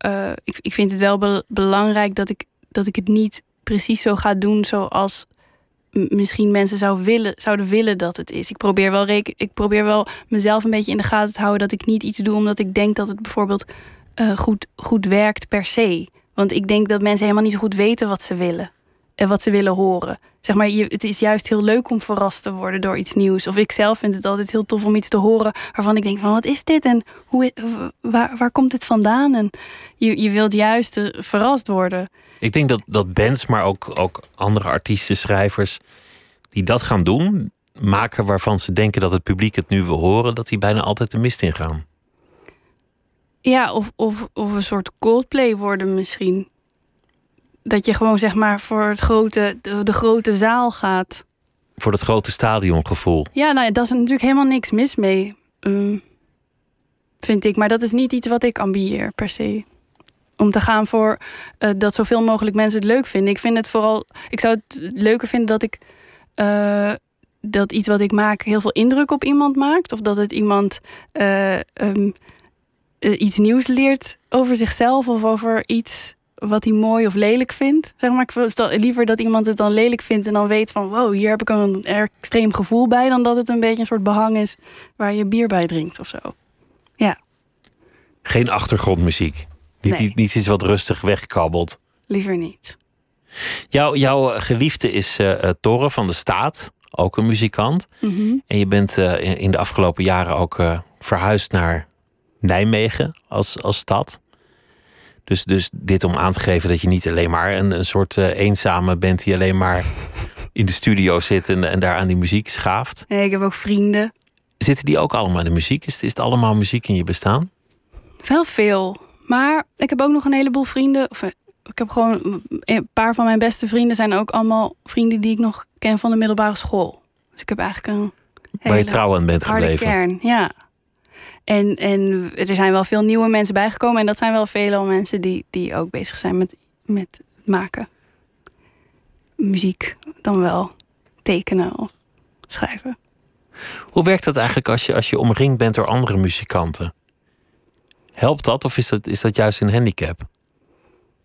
Uh, ik, ik vind het wel be belangrijk dat ik, dat ik het niet precies zo ga doen zoals misschien mensen zou willen, zouden willen dat het is. Ik probeer, wel ik probeer wel mezelf een beetje in de gaten te houden dat ik niet iets doe omdat ik denk dat het bijvoorbeeld uh, goed, goed werkt per se. Want ik denk dat mensen helemaal niet zo goed weten wat ze willen en wat ze willen horen. Zeg maar, je, het is juist heel leuk om verrast te worden door iets nieuws. Of ik zelf vind het altijd heel tof om iets te horen waarvan ik denk van wat is dit en hoe, waar, waar komt dit vandaan? En je, je wilt juist verrast worden. Ik denk dat, dat bands, maar ook, ook andere artiesten, schrijvers, die dat gaan doen, maken waarvan ze denken dat het publiek het nu wil horen, dat die bijna altijd de mist ingaan. Ja, of, of, of een soort Coldplay worden misschien. Dat je gewoon zeg maar voor het grote, de, de grote zaal gaat. Voor dat grote stadiongevoel. Ja, nou ja, daar is natuurlijk helemaal niks mis mee. Um, vind ik. Maar dat is niet iets wat ik ambieer per se om te gaan voor uh, dat zoveel mogelijk mensen het leuk vinden. Ik vind het vooral. Ik zou het leuker vinden dat ik. Uh, dat iets wat ik maak heel veel indruk op iemand maakt. Of dat het iemand uh, um, iets nieuws leert over zichzelf of over iets wat hij mooi of lelijk vindt. Zeg maar, ik wil liever dat iemand het dan lelijk vindt en dan weet van wow, hier heb ik een extreem gevoel bij, dan dat het een beetje een soort behang is waar je bier bij drinkt of zo. Ja. Geen achtergrondmuziek. Niet, nee. niet iets wat rustig wegkabbelt. Liever niet. Jouw, jouw geliefde is uh, Torre van de Staat. ook een muzikant. Mhm. En je bent eh, in- de afgelopen jaren ook verhuisd naar Nijmegen als, als stad. Dus, dus dit om aan te geven dat je niet alleen maar een, een soort eenzame bent die alleen maar in de studio zit en, en daar aan die muziek schaaft. Nee, ik heb ook vrienden. Zitten die ook allemaal in de muziek? Is, is het allemaal muziek in je bestaan? Wel veel. Maar ik heb ook nog een heleboel vrienden. Of, eh, ik heb gewoon een paar van mijn beste vrienden zijn ook allemaal vrienden die ik nog ken van de middelbare school. Dus ik heb eigenlijk een Waar je hele trouw aan bent harde gebleven. kern. Ja. En, en er zijn wel veel nieuwe mensen bijgekomen. En dat zijn wel veel mensen die, die ook bezig zijn met, met maken. Muziek dan wel tekenen of schrijven. Hoe werkt dat eigenlijk als je, als je omringd bent door andere muzikanten? Helpt dat of is dat, is dat juist een handicap?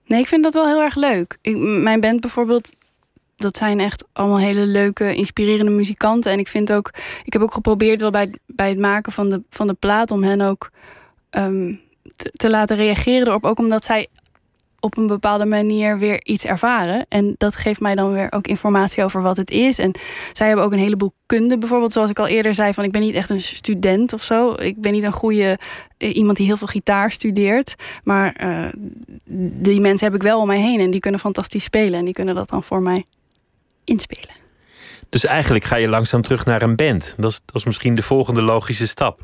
Nee, ik vind dat wel heel erg leuk. Ik, mijn band bijvoorbeeld, dat zijn echt allemaal hele leuke, inspirerende muzikanten. En ik vind ook, ik heb ook geprobeerd wel bij, bij het maken van de, van de plaat om hen ook ehm, te, te laten reageren erop. Ook omdat zij op een bepaalde manier weer iets ervaren. En dat geeft mij dan weer ook informatie over wat het is. En zij hebben ook een heleboel kunde. Bijvoorbeeld, zoals ik al eerder zei, van ik ben niet echt een student of zo. Ik ben niet een goede eh, iemand die heel veel gitaar studeert. Maar eh, die mensen heb ik wel om mij heen. En die kunnen fantastisch spelen. En die kunnen dat dan voor mij inspelen. Dus eigenlijk ga je langzaam terug naar een band. Dat is, dat is misschien de volgende logische stap.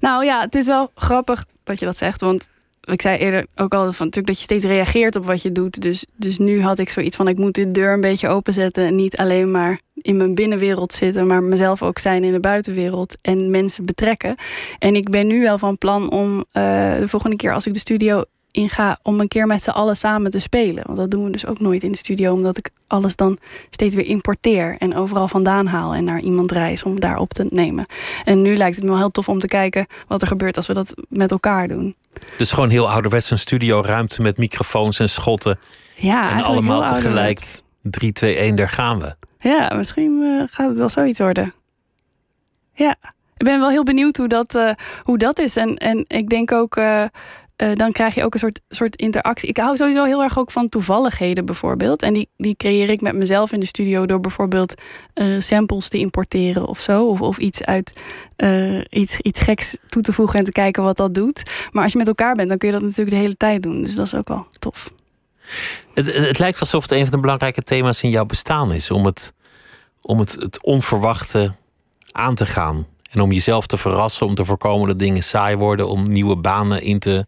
Nou ja, het is wel grappig dat je dat zegt. Want ik zei eerder ook al van natuurlijk dat je steeds reageert op wat je doet. Dus, dus nu had ik zoiets van ik moet de deur een beetje openzetten. En niet alleen maar in mijn binnenwereld zitten, maar mezelf ook zijn in de buitenwereld en mensen betrekken. En ik ben nu wel van plan om eh, de volgende keer als ik de studio inga, om een keer met z'n allen samen te spelen. Want dat doen we dus ook nooit in de studio, omdat ik alles dan steeds weer importeer en overal vandaan haal en naar iemand reis om daar op te nemen. En nu lijkt het me wel heel tof om te kijken wat er gebeurt als we dat met elkaar doen. Dus gewoon heel ouderwets een studioruimte met microfoons en schotten. Ja, en allemaal tegelijk ouderwets. 3, 2, 1, daar gaan we. Ja, misschien eh, gaat het wel zoiets worden. Ja, ik ben wel heel benieuwd hoe dat, eh, hoe dat is. En, en ik denk ook, eh, eh, dan krijg je ook een soort, soort interactie. Ik hou sowieso heel erg ook van toevalligheden bijvoorbeeld. En die, die creëer ik met mezelf in de studio door bijvoorbeeld eh, samples te importeren of zo. Of, of iets uit eh, iets, iets geks toe te voegen en te kijken wat dat doet. Maar als je met elkaar bent, dan kun je dat natuurlijk de hele tijd doen. Dus dat is ook wel tof. Het, het, lijkt alsof het een van de belangrijke thema's in jouw bestaan is. Om het, om het, het onverwachte aan te gaan. En om jezelf te verrassen, om te voorkomen dat dingen saai worden. Om nieuwe banen in te,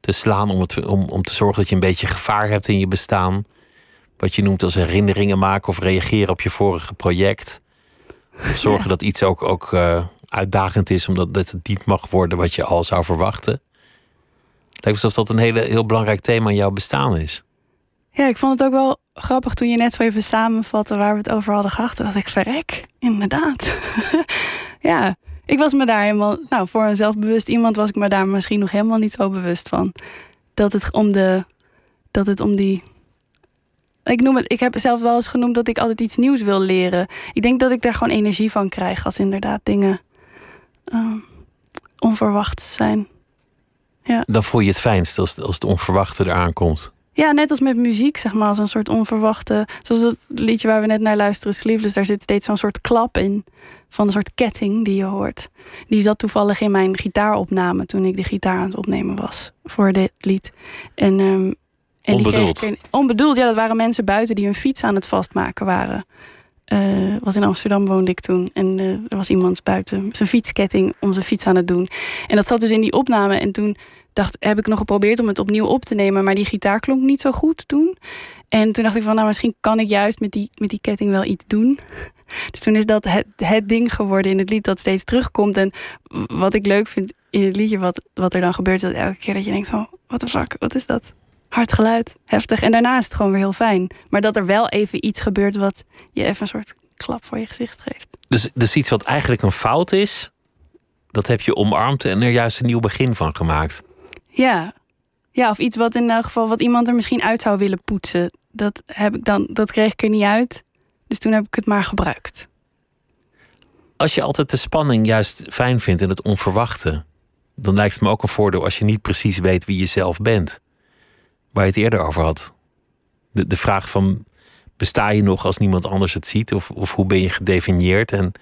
te slaan. Om, het, om, om te zorgen dat je een beetje gevaar hebt in je bestaan. Wat je noemt als herinneringen maken of reageren op je vorige project. Of zorgen dat iets ook, ook eh, uitdagend is, omdat dat het niet mag worden wat je al zou verwachten. Het lijkt alsof dat een hele, heel belangrijk thema in jouw bestaan is. Ja, ik vond het ook wel grappig toen je net zo even samenvatte waar we het over hadden gehad. Dacht ik, verrek, inderdaad. ja, ik was me daar helemaal, nou, voor een zelfbewust iemand was ik me daar misschien nog helemaal niet zo bewust van. Dat het om de, dat het om die. Ik noem het, ik heb zelf wel eens genoemd dat ik altijd iets nieuws wil leren. Ik denk dat ik daar gewoon energie van krijg als inderdaad dingen ehm, onverwacht zijn. Dan voel je het fijnst als, als het onverwachte eraan komt. Ja, net als met muziek, zeg maar, als een soort onverwachte. Zoals het liedje waar we net naar luisteren, Sleeveless, daar zit steeds zo'n soort klap in. Van een soort ketting die je hoort. Die zat toevallig in mijn gitaaropname toen ik de gitaar aan het opnemen was voor dit lied. En, ehm, en die Onbedoeld. kreeg ik onbedoeld, ja, dat waren mensen buiten die hun fiets aan het vastmaken waren. Eh, was in Amsterdam woonde ik toen. En eh, er was iemand buiten zijn fietsketting om zijn fiets aan het doen. En dat zat dus in die opname. En toen dacht, heb ik nog geprobeerd om het opnieuw op te nemen. Maar die gitaar klonk niet zo goed toen. En toen dacht ik van, nou misschien kan ik juist met die, met die ketting wel iets doen. Dus toen is dat het, het ding geworden in het lied dat steeds terugkomt. En wat ik leuk vind in het liedje, wat, wat er dan gebeurt, is dat elke keer dat je denkt van, wat de fuck, wat is dat? Hard geluid, heftig. En daarna is het gewoon weer heel fijn. Maar dat er wel even iets gebeurt wat je even een soort klap voor je gezicht geeft. Dus, dus iets wat eigenlijk een fout is, dat heb je omarmd en er juist een nieuw begin van gemaakt. Ja. Ja, of iets wat in elk geval wat iemand er misschien uit zou willen poetsen. Dat heb ik dan, dat kreeg ik er niet uit. Dus toen heb ik het maar gebruikt. Als je altijd de spanning juist fijn vindt en het onverwachte, dan lijkt het me ook een voordeel als je niet precies weet wie je zelf bent. Waar je het eerder over had. De, de vraag van besta je nog als niemand anders het ziet? Of, of hoe ben je gedefinieerd? En,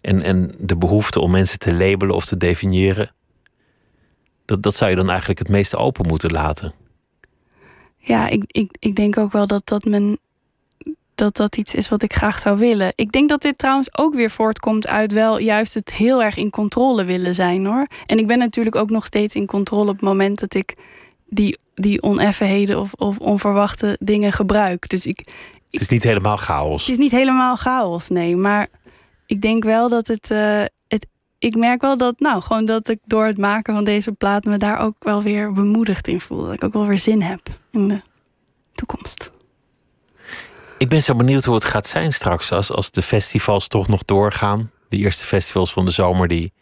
en, en de behoefte om mensen te labelen of te definiëren, dat, dat zou je dan eigenlijk het meeste open moeten laten. Ja, ik, ik, ik denk ook wel dat dat, mijn, dat dat iets is wat ik graag zou willen. Ik denk dat dit trouwens ook weer voortkomt uit wel juist het heel erg in controle willen zijn hoor. En ik ben natuurlijk ook nog steeds in controle op het moment dat ik die, die oneffenheden of, of onverwachte dingen gebruik. Dus ik, Het is niet helemaal chaos. Het is niet helemaal chaos, nee. Maar ik denk wel dat het. eh, het ik merk wel dat, nou, gewoon dat ik door het maken van deze plaat me daar ook wel weer bemoedigd in voel. Dat ik ook wel weer zin heb in de toekomst. Ik ben zo benieuwd hoe het gaat zijn straks als, als de festivals toch nog doorgaan. De eerste festivals van de zomer die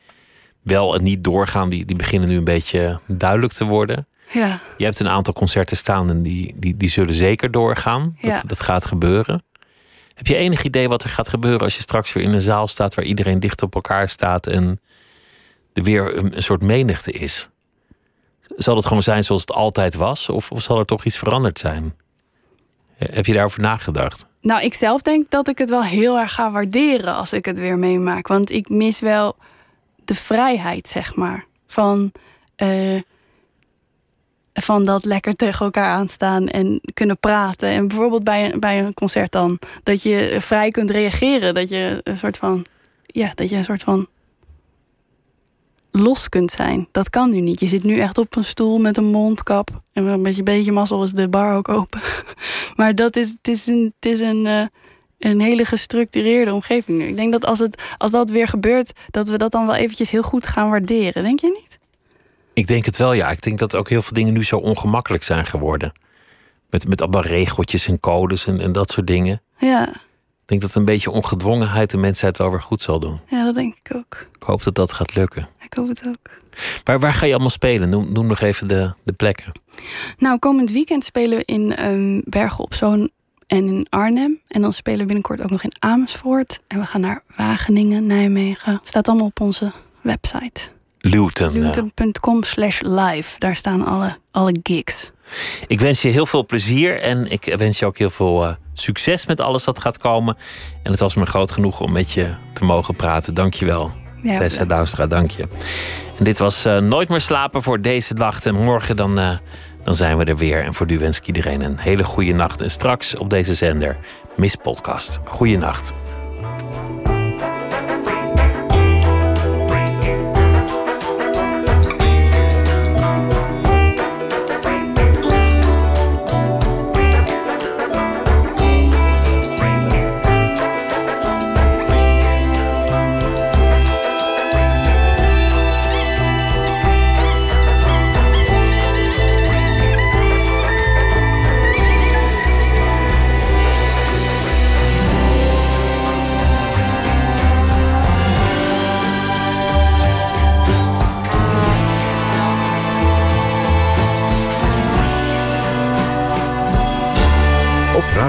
wel en niet doorgaan, die, die beginnen nu een beetje duidelijk te worden. Ja, Je hebt een aantal concerten staan en die, die, die zullen zeker doorgaan. Dat, Ja. dat gaat gebeuren. Heb je enig idee wat er gaat gebeuren als je straks weer in een zaal staat waar iedereen dicht op elkaar staat en er weer een, soort menigte is? Zal het gewoon zijn zoals het altijd was? Of, of zal er toch iets veranderd zijn? Heb je daarover nagedacht? Nou, ik zelf denk dat ik het wel heel erg ga waarderen als ik het weer meemaak. Want ik mis wel de vrijheid, zeg maar. Van, eh, van dat lekker tegen elkaar aanstaan en kunnen praten. En bijvoorbeeld bij, een- bij een concert dan. Dat je vrij kunt reageren. Dat je een soort van. Ja, dat je een soort van. los kunt zijn. Dat kan nu niet. Je zit nu echt op een stoel met een mondkap. En een beetje, beetje mazzel is de bar ook open. Maar dat is, het is, een, het is een, eh, een hele gestructureerde omgeving nu. Ik denk dat als, het, als dat weer gebeurt, dat we dat dan wel eventjes heel goed gaan waarderen. Denk je niet? Ik denk het wel, ja. Ik denk dat ook heel veel dingen nu zo ongemakkelijk zijn geworden. Met, met allemaal regeltjes en codes en, en dat soort dingen. Ja, Ik denk dat een beetje ongedwongenheid de mensheid wel weer goed zal doen. ja dat denk ik ook. Ik hoop dat dat gaat lukken. Ik hoop het ook. Waar, waar ga je allemaal spelen? Noem, noem nog even de, de plekken. Nou, komend weekend spelen we in ehm, Bergen op Zoon en in Arnhem. En dan spelen we binnenkort ook nog in Amersfoort. En we gaan naar Wageningen, Nijmegen. Staat allemaal op onze website. Luton. eh. Luton.com slash live. Daar staan alle, alle gigs. ik wens je heel veel plezier en ik wens je ook heel veel eh, succes met alles dat gaat komen. En het was me groot genoeg om met je te mogen praten. Dank je wel, Ja, Tessa Douwstra. Dank je. En dit was eh, Nooit meer slapen voor deze nacht. En morgen dan, dan zijn we er weer. En voor nu wens ik iedereen een hele goede nacht. En straks op deze zender Miss Podcast. Goeie nacht.